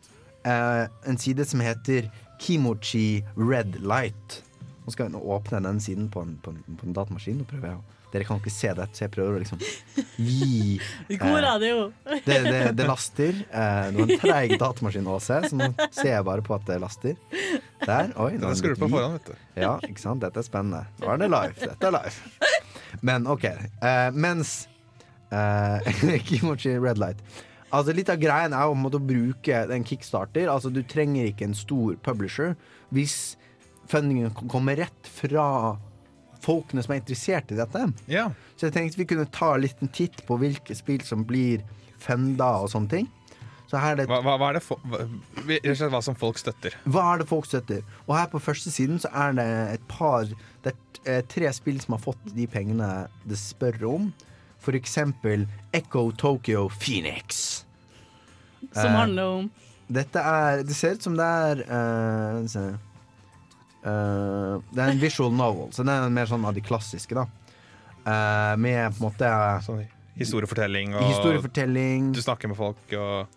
[SPEAKER 5] Eh, en side som heter Kimochi Red Light. Nå skal jeg nå åpne den siden på en, på en, på en datamaskin. og prøver jeg å Dere kan ikke se dette, så jeg prøver å liksom gi [laughs]
[SPEAKER 4] God radio. [laughs]
[SPEAKER 5] det, det, det laster. Eh, det var en treig datamaskin å se, så nå ser jeg bare på at det laster. Der. Oi,
[SPEAKER 7] Den skrur på foran, vet du.
[SPEAKER 5] Ja, ikke sant. Dette er spennende. Nå er det live. Dette er live. Men OK. Eh, mens eh, [laughs] Kimochi Red Light Altså Litt av greien er å bruke en kickstarter. Altså Du trenger ikke en stor publisher hvis fundingen kommer rett fra folkene som er interessert i dette.
[SPEAKER 7] Ja.
[SPEAKER 5] Så jeg tenkte vi kunne ta en liten titt på hvilke spill som blir funda og sånne ting. Så her er det
[SPEAKER 7] Hva, hva, hva er det for, hva, hva som folk støtter?
[SPEAKER 5] hva er det folk støtter? Og her på første siden så er det et par Det er eh, tre spill som har fått de pengene det spør om. For eksempel Echo Tokyo Phoenix.
[SPEAKER 4] Som
[SPEAKER 5] Eh,
[SPEAKER 4] handler om
[SPEAKER 5] Dette er Det ser ut som det er uh, se. Eh, Det er en visual novel, så det er mer sånn av de klassiske, da. Uh, med på en måte
[SPEAKER 7] Sånn historiefortelling og
[SPEAKER 5] Historiefortelling.
[SPEAKER 7] Du snakker med folk og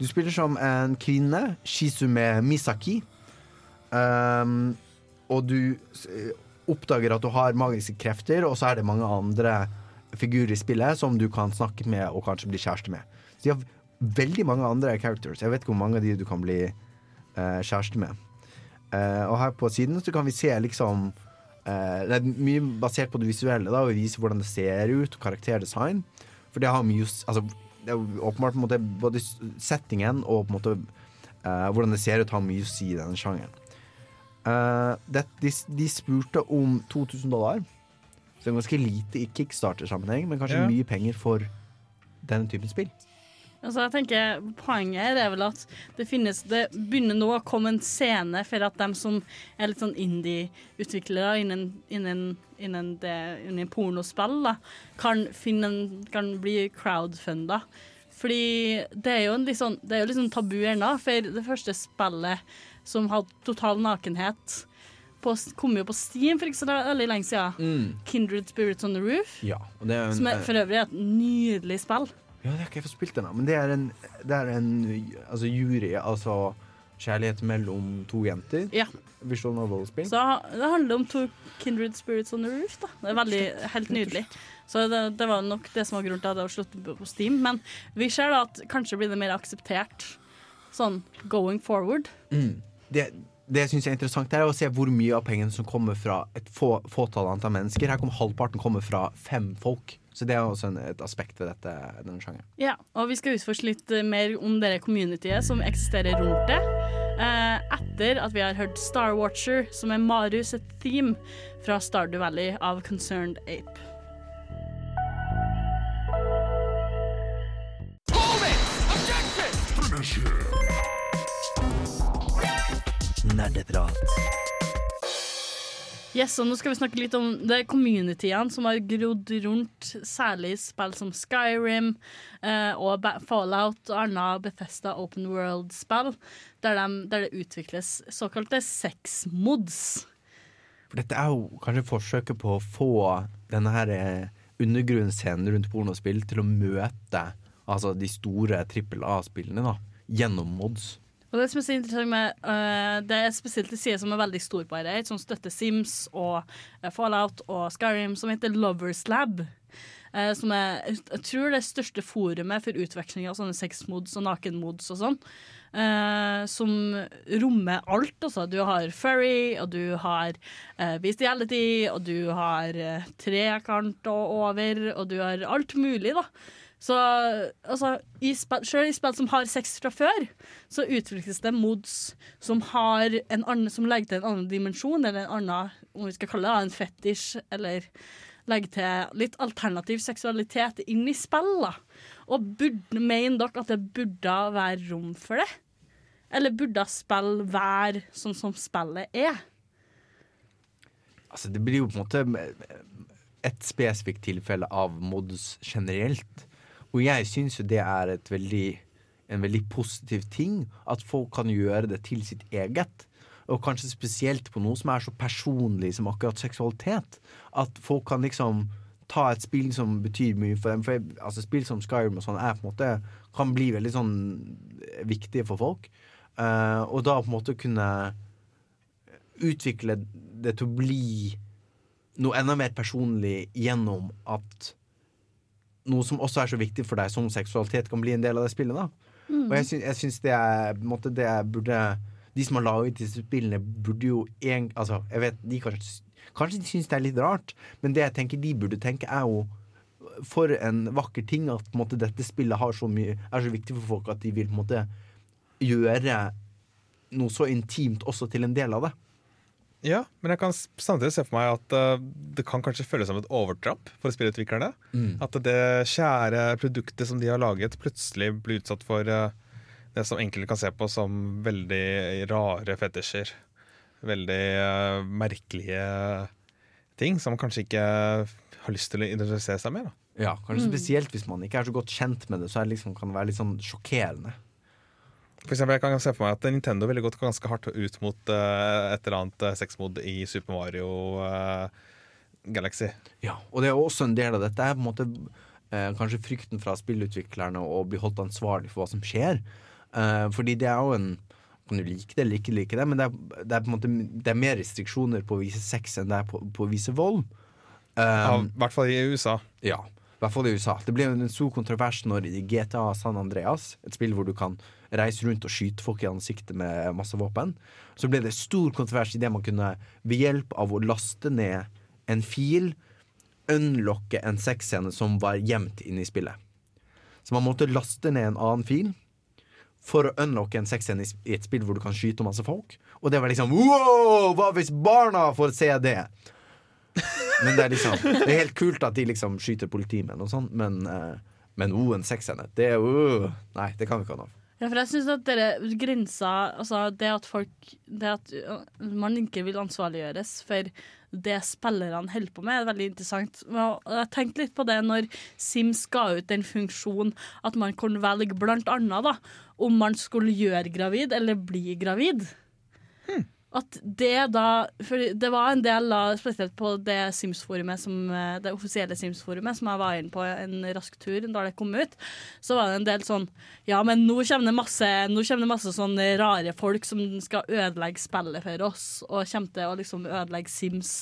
[SPEAKER 5] Du spiller som en kvinne, Shizume Misaki. Um, og du oppdager at du har magiske krefter, og så er det mange andre figurer i spillet som du kan snakke med og kanskje bli kjæreste med. Så de har veldig mange andre characters. Jeg vet ikke hvor mange av de du kan bli uh, kjæreste med. Uh, og her på siden så kan vi se liksom uh, Det er mye basert på det visuelle, da, og vi viser hvordan det ser ut, og karakterdesign. For det har mye Altså, det er åpenbart måte både settingen og på en måte hvordan det ser ut, har mye å si i denne sjangeren. Det, de, de spurte om 2000 dollar, så det er ganske lite i kickstarter-sammenheng, men kanskje
[SPEAKER 4] Ja.
[SPEAKER 5] mye penger for denne typen spill.
[SPEAKER 4] Altså, jeg tenker Poenget her er vel at det finnes Det begynner nå å komme en scene for at de som er litt sånn indie-utviklere innen, innen, innen, det, innen pornospill, da, kan, finne kan bli crowdfunda. Fordi det er jo en litt sånn, det er jo litt sånn tabu ennå, for det første spillet som hadde total nakenhet, på, kom jo på Steam for ikke så veldig lenge siden.
[SPEAKER 5] Mm.
[SPEAKER 4] Kindred Spirits on the Roof.
[SPEAKER 5] Ja, og det er en,
[SPEAKER 4] Som er for øvrig et nydelig spill.
[SPEAKER 5] Ja, det har ikke jeg fått spilt ennå, men det er en, det er en altså, jury, altså kjærlighet mellom to jenter.
[SPEAKER 4] Ja.
[SPEAKER 5] Visual novel-spill.
[SPEAKER 4] Så det handler om to kindred spirits on the roof. Da. Det er veldig, helt nydelig. Så det, det var nok det som var grunnen til at jeg hadde slått på Steam. Men vi ser da at kanskje blir det mer akseptert sånn going forward.
[SPEAKER 5] Mm. Det, det synes jeg er interessant Det er å se hvor mye av pengene som kommer fra et få, fåtall antall mennesker. Her kommer halvparten kommer fra fem folk. Så det er også en, et aspekt ved dette, denne sjangeren.
[SPEAKER 4] Ja, og vi skal utforske litt eh, mer om det communityet som eksisterer rundt det. Eh, etter at vi har hørt Star Watcher, som er Marius et theme fra Stardew Valley av Concerned Ape.
[SPEAKER 5] Nerdeprat.
[SPEAKER 4] Yes, og nå skal vi snakke litt om det communityene som har grodd rundt særlig spill som Skyrim eh, og Fallout og andre Bethesda Open World-spill, der, de- der det utvikles såkalte sex-mods.
[SPEAKER 5] For dette er jo kanskje forsøket på å få denne her eh, undergrunnsscenen rundt pornospill til å møte altså de store trippel A-spillene gjennom mods.
[SPEAKER 4] Og det som er så interessant med uh, Det er spesielt de side som er veldig stor på dette, som støtter Sims og eh, Fallout og Skyrim, som heter Lovers Lab. Uh, som er, jeg tror det største forumet for utveksling av sånne sexmods og nakenmods og sånn. Uh, som rommer alt. Altså. Du har furry, og du har uh, bestiality, og du har uh, trekant og over, og du har alt mulig, da. Så altså, i spill, selv i spill som har sex fra før, så utvikles det mods som, har en annen, som legger til en annen dimensjon, eller en annen, om vi skal kalle det en fetisj, eller legger til litt alternativ seksualitet inn i spill. Og burde, mener dere at det burde være rom for det? Eller burde spill være sånn som spillet er?
[SPEAKER 5] Altså, det blir jo på en måte et spesifikt tilfelle av mods generelt. Og jeg syns jo det er et veldig, en veldig positiv ting at folk kan gjøre det til sitt eget. Og kanskje spesielt på noe som er så personlig som akkurat seksualitet. At folk kan liksom ta et spill som betyr mye for dem. For jeg, altså Spill som Skyrim og sånn er på en måte kan bli veldig sånn viktige for folk. Uh, og da på en måte kunne utvikle det til å bli noe enda mer personlig gjennom at noe som også er så viktig for deg som seksualitet, kan bli en del av det spillet. da
[SPEAKER 4] Mm.
[SPEAKER 5] Og jeg syns, jeg syns det er på en måte det burde De som har laget disse spillene, burde jo en, Altså, jeg vet de kanskje Kanskje de syns det er litt rart, men det jeg tenker de burde tenke, er jo for en vakker ting at på en måte, dette spillet har så mye, er så viktig for folk at de vil på en måte gjøre noe så intimt også til en del av det.
[SPEAKER 7] Ja, men jeg kan samtidig se for meg at uh, det kan kanskje føles som et overtramp for spillutviklerne.
[SPEAKER 5] Mm.
[SPEAKER 7] At det kjære produktet som de har laget, plutselig blir utsatt for uh, det som enkelte kan se på som veldig rare fetisjer. Veldig uh, merkelige ting som man kanskje ikke har lyst til å identifisere seg med. Da.
[SPEAKER 5] Ja, kanskje
[SPEAKER 7] Mm.
[SPEAKER 5] spesielt hvis man ikke er så godt kjent med det, så er det liksom, kan det være litt sånn sjokkerende.
[SPEAKER 7] For eksempel, jeg kan se for meg at Nintendo ville gått ganske hardt ut mot uh, et eller annet uh, sexmod i Super Mario uh, Galaxy.
[SPEAKER 5] Ja, og det er også en del av dette er på en måte eh, kanskje frykten fra spillutviklerne å bli holdt ansvarlig for hva som skjer. Eh, fordi det er jo en Kan du like det eller ikke like det, men det er, det er på en måte Det er mer restriksjoner på å vise sex enn det er på, på å vise vold.
[SPEAKER 7] Ja,
[SPEAKER 5] Um,
[SPEAKER 7] I hvert fall i USA.
[SPEAKER 5] Ja, i hvert fall i USA. Det ble en stor kontrovers når GTA San Andreas, et spill hvor du kan reise rundt og skyte folk i ansiktet med masse våpen, så ble det stor kontrovers i det man kunne ved hjelp av å laste ned en fil unlocke en sexscene som var gjemt inne i spillet. Så man måtte laste ned en annen fil for å unlocke en sexscene i et spill hvor du kan skyte masse folk. Og det var liksom wow! Hva hvis barna får se det? Men det er liksom Det er helt kult at de liksom skyter politimenn og sånn, men, eh, men oh, en sexscene, det er uh, Nei, det kan vi ikke ha noe av.
[SPEAKER 4] Ja, for jeg synes at dere grensa Altså det at folk Det at uh, man ikke vil ansvarliggjøres for det spillerne holder på med, er veldig interessant. Jeg tenkte litt på det når Sims ga ut den funksjonen at man kunne velge blant annet da, om man skulle gjøre gravid eller bli gravid. At det da For det var en del, da, spesielt på det Sims-forumet som, eh, det offisielle Sims-forumet som jeg var inne på en rask tur da det kom ut, så var det en del sånn Ja, men nå kommer det masse, kommer det masse sånne rare folk som skal ødelegge spillet for oss, og kommer til å liksom ødelegge Sims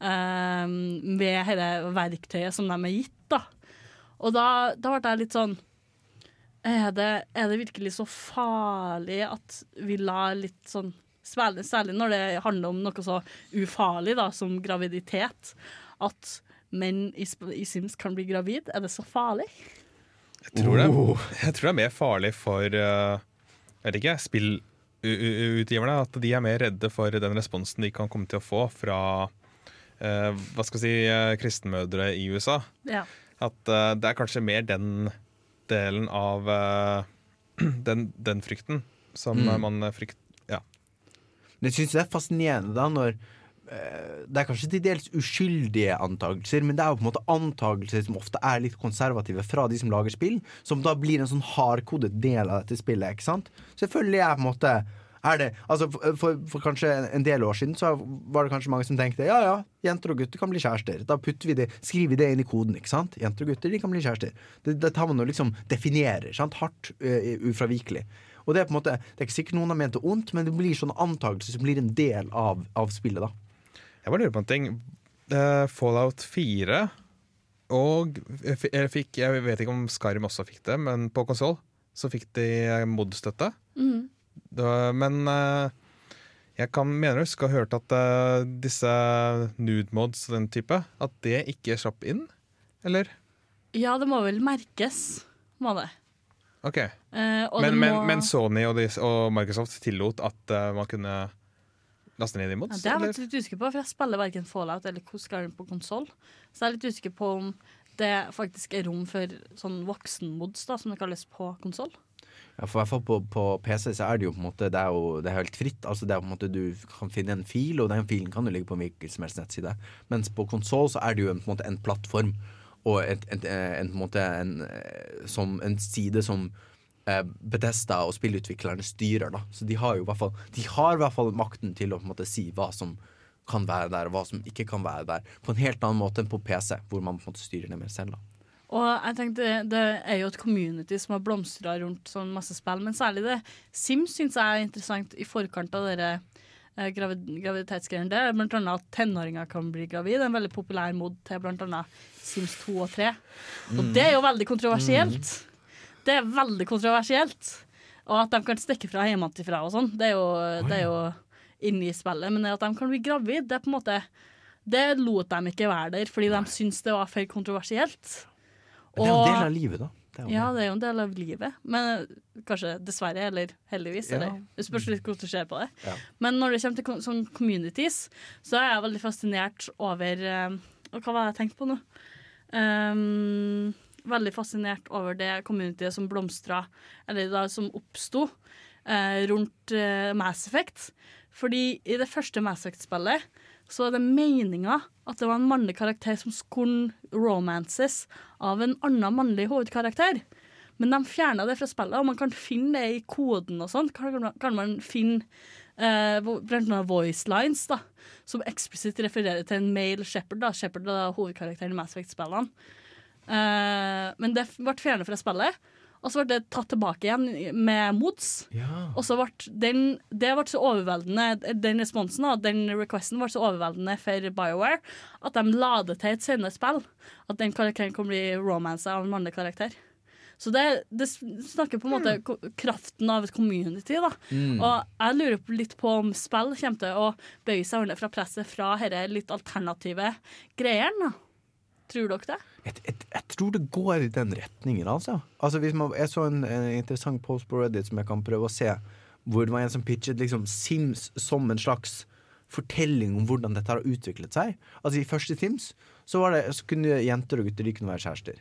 [SPEAKER 4] eh, med dette verktøyet som de er gitt, da. Og da, da ble jeg litt sånn er det, er det virkelig så farlig at vi lar litt sånn Særlig, særlig når det handler om noe så ufarlig da, som graviditet. At menn i, i Sims kan bli gravid. Er det så farlig?
[SPEAKER 7] Jeg tror, det,
[SPEAKER 5] Oh.
[SPEAKER 7] jeg tror det er mer farlig for uh, jeg vet ikke, spillutgiverne. At de er mer redde for den responsen de kan komme til å få fra eh, hva skal si, eh, kristenmødre i USA.
[SPEAKER 4] Ja.
[SPEAKER 7] At eh, det er kanskje mer den delen av eh, [clears throat] den, den frykten som
[SPEAKER 5] Mm.
[SPEAKER 7] eh, man frykter.
[SPEAKER 5] Men jeg syns det er fascinerende da når eh, Det er kanskje til dels uskyldige antakelser, men det er jo på en måte antakelser som ofte er litt konservative fra de som lager spill, som da blir en sånn hardkodet del av dette spillet. ikke sant? Selvfølgelig er på en måte det, altså for, for, kanskje en del år siden så var det kanskje mange som tenkte ja ja, jenter og gutter kan bli kjærester. Da putter vi det, skriver vi det inn i koden. ikke sant? Jenter og gutter de kan bli kjærester. Det, det tar man og liksom definerer sant? hardt, uh, ufravikelig. Og det er på en måte, det er ikke sikkert noen har ment det ondt, men det blir sånne antakelser som blir en del av, av spillet. da.
[SPEAKER 7] Jeg bare lurer på en ting. Eh, Fallout 4 og jeg fikk, jeg vet ikke om Skyrim også fikk det, men på konsoll så fikk de mod-støtte. Mm. Men eh, jeg kan mener å skal ha hørt at eh, disse nude mods og den type, at det ikke slapp inn, eller?
[SPEAKER 4] Ja, det må vel merkes, må det.
[SPEAKER 7] Ok.
[SPEAKER 4] Eh, og
[SPEAKER 7] Men,
[SPEAKER 4] må...
[SPEAKER 7] men, men Sony og, de, og Microsoft tillot at uh, man kunne laste ned imot?
[SPEAKER 4] Ja, det er jeg litt usikker på, for jeg spiller verken Fallout eller Skyrim på konsoll. Så jeg er litt usikker på om det faktisk er rom for sånn voksenmods, da, som det kalles på konsoll.
[SPEAKER 5] Ja, for i hvert fall på, på PC så er det jo på en måte Det er jo det er helt fritt. Altså det er på en måte Du kan finne en fil, og den filen kan jo ligge på en hvilken som helst nettside. Mens på konsoll så er det jo en, på en måte en plattform og et, et, en, en måte en, eh, som, en side som eh, Bethesda og spillutviklerne styrer. da Så de har jo i hvert fall De har i hvert fall makten til å på en måte si hva som kan være der, og hva som ikke kan være der. På en helt annen måte enn på PC, hvor man på en måte styrer det mer selv. da
[SPEAKER 4] Og jeg tenkte, Det er jo et community som har blomstra rundt sånn masse spill, men særlig det Sims syns jeg er interessant i forkant av dere eh, gravid, graviditetsgreiene. Er blant annet at tenåringer kan bli gravid. En veldig populær mod til blant annet Sims 2 og 3. Og
[SPEAKER 14] Mm.
[SPEAKER 4] det er jo veldig kontroversielt. Det er veldig kontroversielt. Og at de kan stikke fra hjemmefra og sånn, det er jo, det er jo inni spillet. Men at de kan bli gravid, det er på en måte Det lot de ikke være der, fordi de syntes det var for kontroversielt.
[SPEAKER 5] Men det er jo en del av livet, da. Det
[SPEAKER 4] ja, det er jo en del av livet. Men kanskje dessverre, eller heldigvis.
[SPEAKER 5] Ja.
[SPEAKER 4] Eller, det spørs litt hvordan du ser på det.
[SPEAKER 5] Ja.
[SPEAKER 4] Men når det kommer til sånn communities, så er jeg veldig fascinert over eh, og Hva var det jeg tenkte på nå? Um, veldig fascinert over det communityet som blomstra, eller da som oppsto eh, rundt eh, Mass Effect. Fordi i det første Mass Effect-spillet så er det meninga at det var en mannlig karakter som skulle romances av en annen mannlig hovedkarakter. Men de fjerna det fra spillet, og man kan finne det i koden og sånn. Kan, man- finne eh, blant annet voice lines som eksplisitt refererer til en male shepherd. da. Shepherd er hovedkarakteren i Mass Effect-spillene. Eh, men det ble fjernet fra spillet, og så ble det tatt tilbake igjen med mods. Og så ble den, det ble så overveldende, den responsen og den requesten ble så overveldende for BioWare at de la det til et senere spill. At den karakteren kan bli romansa av en mannlig karakter. Så det, det snakker på en måte ko- kraften av et community. da.
[SPEAKER 5] Mm.
[SPEAKER 4] Og jeg lurer litt på om spill kommer til å bøye seg under fra presset fra disse litt alternative greiene. Tror dere det?
[SPEAKER 5] Jeg tror det går i den retningen, altså. altså man, jeg så en, en interessant post på Reddit som jeg kan prøve å se, hvor det var en som pitchet liksom Sims som en slags fortelling om hvordan dette har utviklet seg. Altså I første Sims så, det, så kunne jenter og gutter de kunne være kjærester.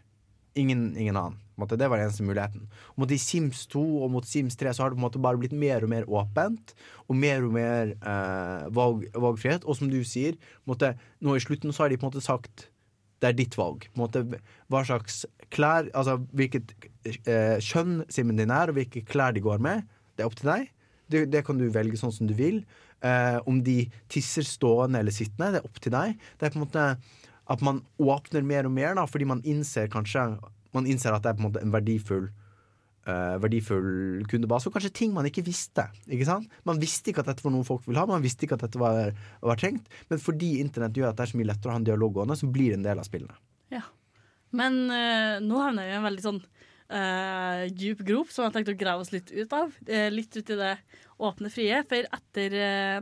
[SPEAKER 5] Ingen, ingen annen. Måte, det var den eneste muligheten. Og mot i Sims 2 og mot Sims 3 så har det på en måte bare blitt mer og mer åpent. Og mer og mer eh, valg, valgfrihet. Og som du sier, måte, nå i slutten så har de på en måte sagt det er ditt valg. Måte, hva slags klær Altså hvilket eh, kjønn simmen din er, og hvilke klær de går med. Det er opp til deg. Det, det kan du velge sånn som du vil. Eh, om de tisser stående eller sittende, det er opp til deg. Det er på en måte at man åpner mer og mer, da, fordi man innser kanskje Man innser at det er på en måte en verdifull eh, verdifull kundebase, og kanskje ting man ikke visste. Ikke? Man visste ikke at dette var noe folk ville ha, man visste ikke at dette var, var trengt. Men fordi internett gjør at det er så mye lettere å ha en dialog gående, så blir det en del av spillene.
[SPEAKER 4] Ja. Men uh, nå havner vi i en veldig sånn uh, djup grop som jeg har tenkt å grave oss litt ut av. Litt ut i det åpne frie. For etter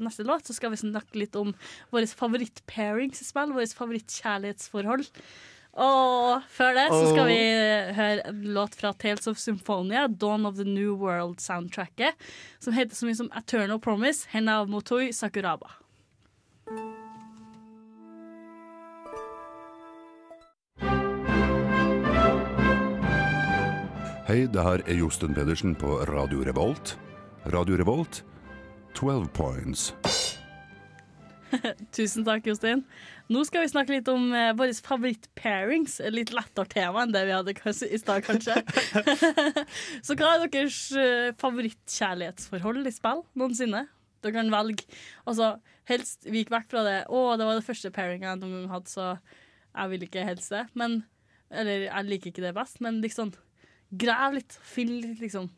[SPEAKER 4] neste låt så skal vi snakke litt om våre favoritt-pairings i spill. Våre favorittkjærlighetsforhold. Og før det så skal vi høre en låt fra Tales of Symphonia, Dawn of the New World-soundtracket, som heter så mye som Eternal Promise, Hena Motoi Sakuraba.
[SPEAKER 15] Hei, det her er Josten Pedersen på Radio Revolt. Radio Revolt, 12 points. [laughs]
[SPEAKER 4] Tusen takk, Jostein. Nå skal vi snakke litt om eh, våre favoritt-pairings. Litt lettere tema enn det vi hadde kanskje, i stad, kanskje. [laughs] Så hva er deres eh, favorittkjærlighetsforhold i spill noensinne? Dere kan velge. Altså, helst vik vekk fra det. Å, det var det første pairinga jeg noen gang hadde, så jeg vil ikke helst det. Men, eller jeg liker ikke det best, men liksom grav litt. Finn litt, liksom.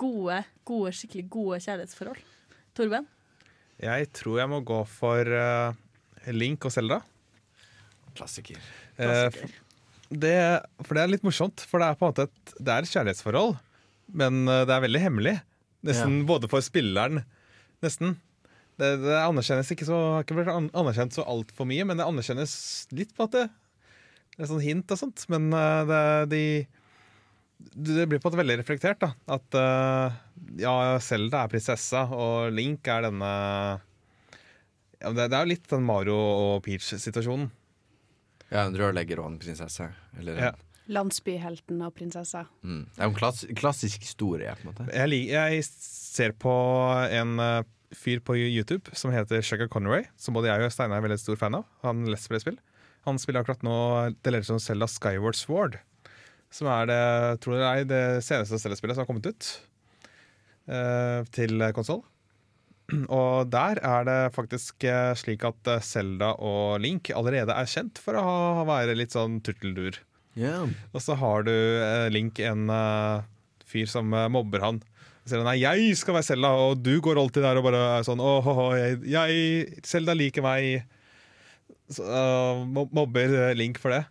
[SPEAKER 4] Gode, gode, skikkelig gode kjærlighetsforhold. Torben?
[SPEAKER 7] Jeg tror jeg må gå for uh, Link og Selda.
[SPEAKER 5] Klassiker.
[SPEAKER 7] Eh, det, for det er litt morsomt, for det er på en måte et, det er et kjærlighetsforhold, men eh, det er veldig hemmelig. Nesten både for spilleren Nesten. Det, det anerkjennes ikke så Har ikke blitt anerkjent så altfor mye, men det anerkjennes litt på at det Det er sånn hint og sånt, men eh, det, de det blir på måte veldig reflektert. da At uh, ja, Selda er prinsessa, og Link er denne ja, det, det er jo litt den Mario og Peach-situasjonen.
[SPEAKER 5] Ja, en rørlegger og en prinsesse. Eller
[SPEAKER 7] Ja.
[SPEAKER 6] Landsbyhelten og prinsessa.
[SPEAKER 5] Mm. Det er jo en klass, klassisk historie, på en måte.
[SPEAKER 7] Jeg, jeg ser på en uh, fyr på YouTube som heter Shugger Conway, som både jeg og Steinar er veldig stor fan av. Han. Han spiller akkurat nå The Legend of Zelda Skyward Sword. Som er det, tror jeg, det seneste Zelda-spillet som har kommet ut eh, til konsoll. [clears throat] Og der er det faktisk eh, slik at Selda Zelda og Link allerede er kjent for å ha, være litt sånn turteldur. Og så har du eh, Link, en eh, fyr som eh, mobber han. Så sier nei, jeg skal være Selda, og du går alltid der og bare er sånn åh, åh, jeg, jeg Selda liker meg. Så, eh, mobber eh, Link for det.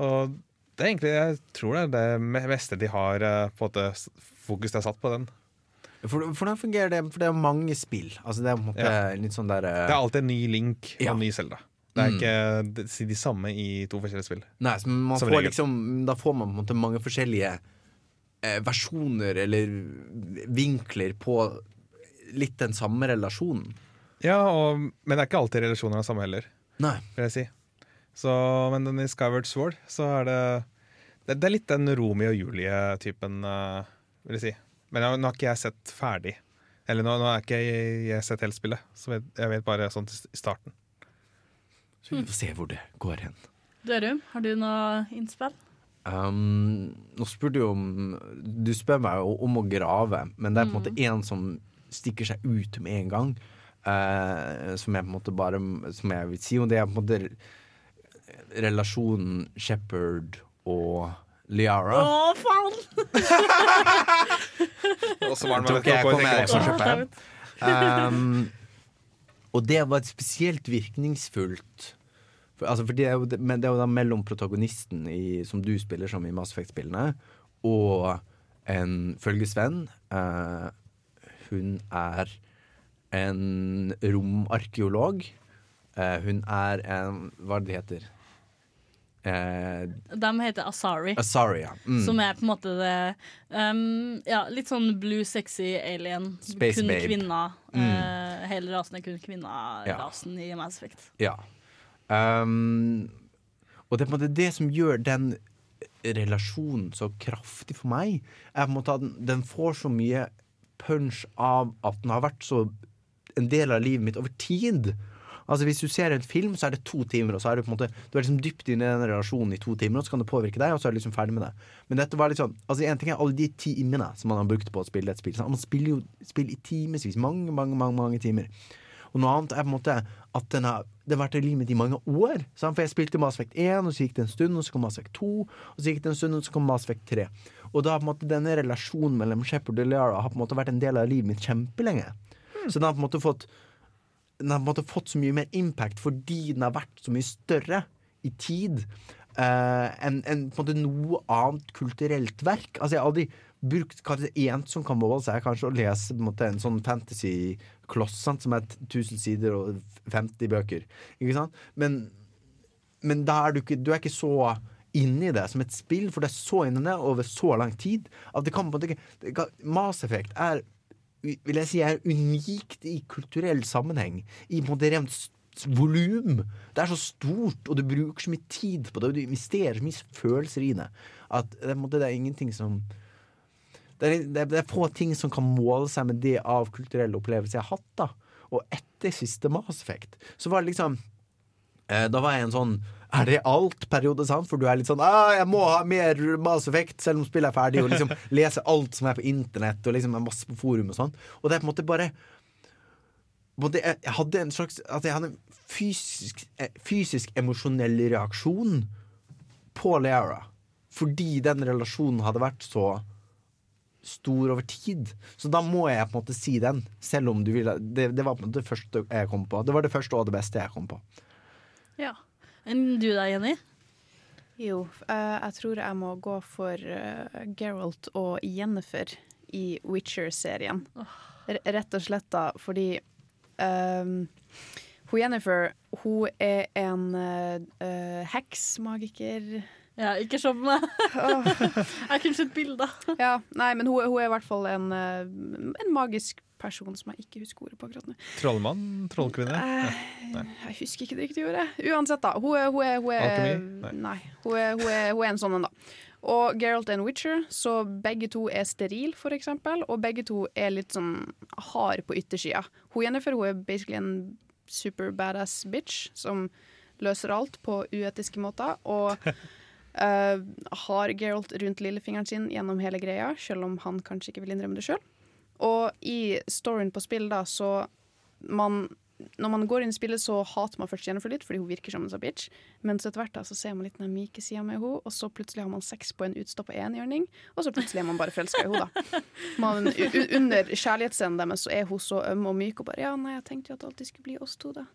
[SPEAKER 7] Og det er egentlig, jeg tror det er det meste de har eh, på en måte fokus de har satt på den.
[SPEAKER 5] For, hvordan fungerer det? For det er mange spill. Altså det er
[SPEAKER 7] Ja.
[SPEAKER 5] litt sånn der uh...
[SPEAKER 7] Det er alltid en ny Link og
[SPEAKER 5] Ja.
[SPEAKER 7] en ny Selda. Det er
[SPEAKER 5] Mm.
[SPEAKER 7] ikke de, de samme i to forskjellige spill.
[SPEAKER 5] Nei, så man får liksom, da får man på en måte mange forskjellige eh, versjoner eller vinkler på litt den samme relasjonen.
[SPEAKER 7] Ja, og, men det er ikke alltid relasjoner er samme heller.
[SPEAKER 5] Nei.
[SPEAKER 7] Vil jeg si. Så, men den i Skyward Sword, så er det Det, det er litt den Romeo og Julie-typen, uh, vil jeg si. Men jeg, nå har ikke jeg sett ferdig. Eller nå, nå har ikke jeg, jeg sett helt spillet, så jeg, jeg vet bare sånn i starten.
[SPEAKER 5] Så vi får se hvor det går hen.
[SPEAKER 4] Dørum, har du noe innspill?
[SPEAKER 5] Um, nå spør du om Du spør meg jo om å grave, men det er på en måte én som stikker seg ut med en gang. Uh, som jeg på en måte bare Som jeg vil si, og det er på en måte relasjonen Shepherd og Liara.
[SPEAKER 4] Å, faen! [laughs]
[SPEAKER 7] Og så var den med.
[SPEAKER 5] Um, og det var spesielt virkningsfullt. For, altså, for det er jo, men det er jo da mellom protagonisten i, som du spiller som i Mass Effect-spillene, og en følgesvenn. Eh, hun er en romarkeolog. Eh, hun er en Hva er det det heter? Eh,
[SPEAKER 4] De heter Asari.
[SPEAKER 5] Asari, ja. Mm.
[SPEAKER 4] Som er på en måte det um, Ja, litt sånn blue sexy alien.
[SPEAKER 5] Space
[SPEAKER 4] kun
[SPEAKER 5] babe.
[SPEAKER 4] kvinner.
[SPEAKER 5] Mm.
[SPEAKER 4] Uh, hele rasen er kun kvinnerasen i Mass Effect.
[SPEAKER 5] Ja. Um, og det er på en måte det som gjør den relasjonen så kraftig for meg, er på en måte at den, den får så mye punch av at den har vært så en del av livet mitt over tid. Altså Hvis du ser en film, så er det to timer, og så er du på en måte Du er liksom dypt inne i den relasjonen i to timer, og så kan det påvirke deg, og så er du liksom ferdig med det. Men dette var sånn Altså En ting er alle de timene som man har brukt på å spille et spill. Sant? Man spiller jo spill i timevis. Mange, mange, mange, mange timer. Og noe annet er på en måte at den har, det har vært i livet mitt i mange år. Sant? For jeg spilte Mass Effect 1, og så gikk det en stund, og så kom Mass Effect 2, og så gikk det en stund, og så kom Mass Effect 3. Og da har på en måte denne relasjonen mellom Shepherd og Liara har på en måte vært en del av livet mitt kjempelenge. Så den har på en måte fått den har på en måte fått så mye mer impact fordi den har vært så mye større i tid uh, enn en, på en måte noe annet kulturelt verk. Altså Jeg har aldri brukt én som kan måle seg kanskje å lese en, måte, en sånn fantasy-kloss som er 1000 sider og 50 bøker. Ikke sant? Men, men da er du ikke, du er ikke så inni det som et spill, for det er så inni det over så lang tid at det kan på en måte ikke Mass Effect er vil jeg si er unikt i kulturell sammenheng. I moderent volum. Det er så stort, og du bruker så mye tid på det, og du investerer så mye følelser i det, at det, det er ingenting som det er, det, er få ting som kan måle seg med det av kulturelle opplevelser jeg har hatt. da Og etter siste Mass Effect så var det liksom eh, Da var jeg en sånn er det alt-periode, sant? For du er litt sånn ah, 'Jeg må ha mer Mass Effect selv om spillet er ferdig', og liksom [laughs] lese alt som er på internett, og liksom er masse på forum og sånn. Og det er på en måte bare jeg hadde en slags At jeg hadde en fysisk, eh, fysisk emosjonell reaksjon på Leara. Fordi den relasjonen hadde vært så stor over tid. Så da må jeg på en måte si den, selv om du ville Det, det var på en måte det første jeg kom på. Det var det første og det beste jeg kom på.
[SPEAKER 4] Ja. Enn du da, Jenny?
[SPEAKER 6] Jo, eh, jeg tror jeg må gå for uh, Geralt og Jennifer i Witcher-serien. Rett og slett da fordi um, hun Jennifer hun er en uh, heks, magiker
[SPEAKER 4] Ja, ikke på meg. [laughs] jeg kunne sett bilder.
[SPEAKER 6] ja, nei, men hun, hun er i hvert fall en, eh, en magisk person som jeg ikke husker ordet på akkurat nå.
[SPEAKER 7] Trollmann? Trollkvinne?
[SPEAKER 6] Eh,
[SPEAKER 7] Nei.
[SPEAKER 6] Jeg husker ikke det riktige ordet. Uansett, da. Hun er, hun er, hun er
[SPEAKER 7] Alkemi?
[SPEAKER 6] Nei. Hun er, hun, hun er en sånn en, da. Og Geralt and witcher, så begge to er steril, for eksempel. Og begge to er litt sånn hard på yttersida. Hun Jennifer hun er basically en super badass bitch som løser alt på uetiske måter. Og uh, [laughs] har Geralt rundt lillefingeren sin gjennom hele greia, selv om han kanskje ikke vil innrømme det sjøl. Og i storyen på spill, da, så man når man går inn i spillet, så hater man først Jennifer litt, fordi hun virker som en sånn bitch. Men så etter hvert da, så ser man litt den myke sida med henne, og så plutselig har man sex på en utstoppa enhjørning, og så plutselig er man bare forelska i henne, da. [laughs] Man, under kjærlighetsscenen deres så er hun så øm og myk, og bare ja, nei, jeg tenkte jo at det alltid skulle bli oss to, da.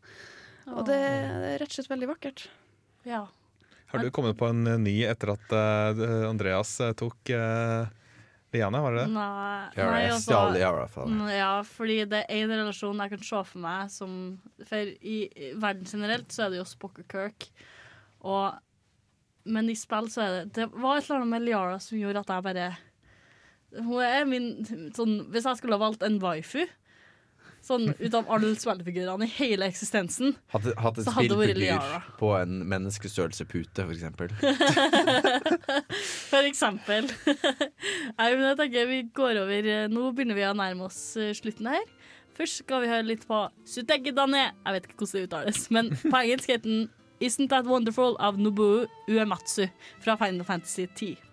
[SPEAKER 6] Og det er rett og slett veldig vakkert.
[SPEAKER 4] Ja.
[SPEAKER 7] Har du kommet på en ny etter at eh, Andreas eh, tok uh, Liane, var det det?
[SPEAKER 4] Nei,
[SPEAKER 5] Yara,
[SPEAKER 4] nei, altså-
[SPEAKER 5] stjal Yara fra deg.
[SPEAKER 4] Ja, fordi det er en relasjon jeg kan se for meg som For i i verden generelt så er det jo Spock og Kirk. Og, men i spill så er det Det var et eller annet med Liara som gjorde at jeg bare Hun er min sånn Hvis jeg skulle ha valgt en waifu Sånn ut av alle spillfigurene i hele eksistensen
[SPEAKER 5] en
[SPEAKER 4] hadde det vært
[SPEAKER 5] spillfigur på en menneskestørrelse pute, for eksempel. [laughs]
[SPEAKER 4] For eksempel. Nei, men jeg tenker vi går over eh, Nå begynner vi å nærme oss eh, slutten her. Først skal vi høre litt på Sutekidane. Jeg vet ikke hvordan det uttales, men [laughs] på engelsk heter den Isn't That Wonderful av Nobuo Uematsu fra Final Fantasy 10.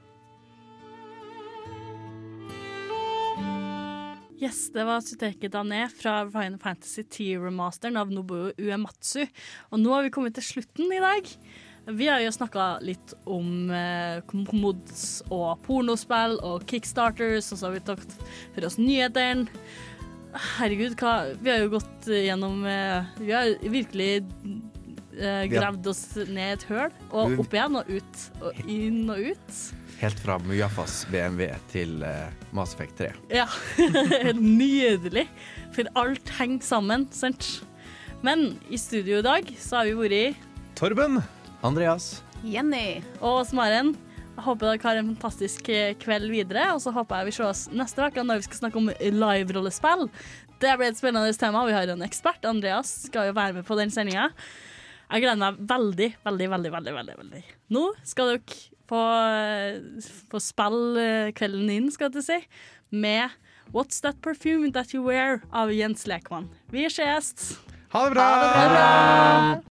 [SPEAKER 4] Yes, det var Suteki Dane fra Final Fantasy 10-remasteren av Nobuo Uematsu. Og nå har vi kommet til slutten i dag. Vi har jo snakka litt om eh, mods og pornospill og kickstarters, og så har vi tatt for oss nyhetene. Herregud, hva Vi har jo gått gjennom eh, Vi har virkelig eh, gravd oss ned et høl, og opp igjen og ut. Og inn og ut.
[SPEAKER 5] Helt fra Mujafas BMW til uh, Mass Effect 3.
[SPEAKER 4] Ja. [laughs] Nydelig. For alt henger sammen, sant? Men i studio i dag så har vi vært
[SPEAKER 7] Torben.
[SPEAKER 5] Andreas.
[SPEAKER 6] Jenny.
[SPEAKER 4] Og Maren. Jeg håper dere har en fantastisk eh, kveld videre, og så håper jeg vi ses neste uke når vi skal snakke om live-rollespill. Det blir et spennende tema. Vi har en ekspert. Andreas skal jo være med på den sendinga. Jeg gleder meg veldig, veldig, veldig. veldig, veldig, veldig. Nå skal dere på få spille eh, kvelden inn, skal jeg si, med What's That Perfume That You Wear av Jens Lekmann. Vi ses!
[SPEAKER 7] Ha det bra!
[SPEAKER 4] Ha det bra!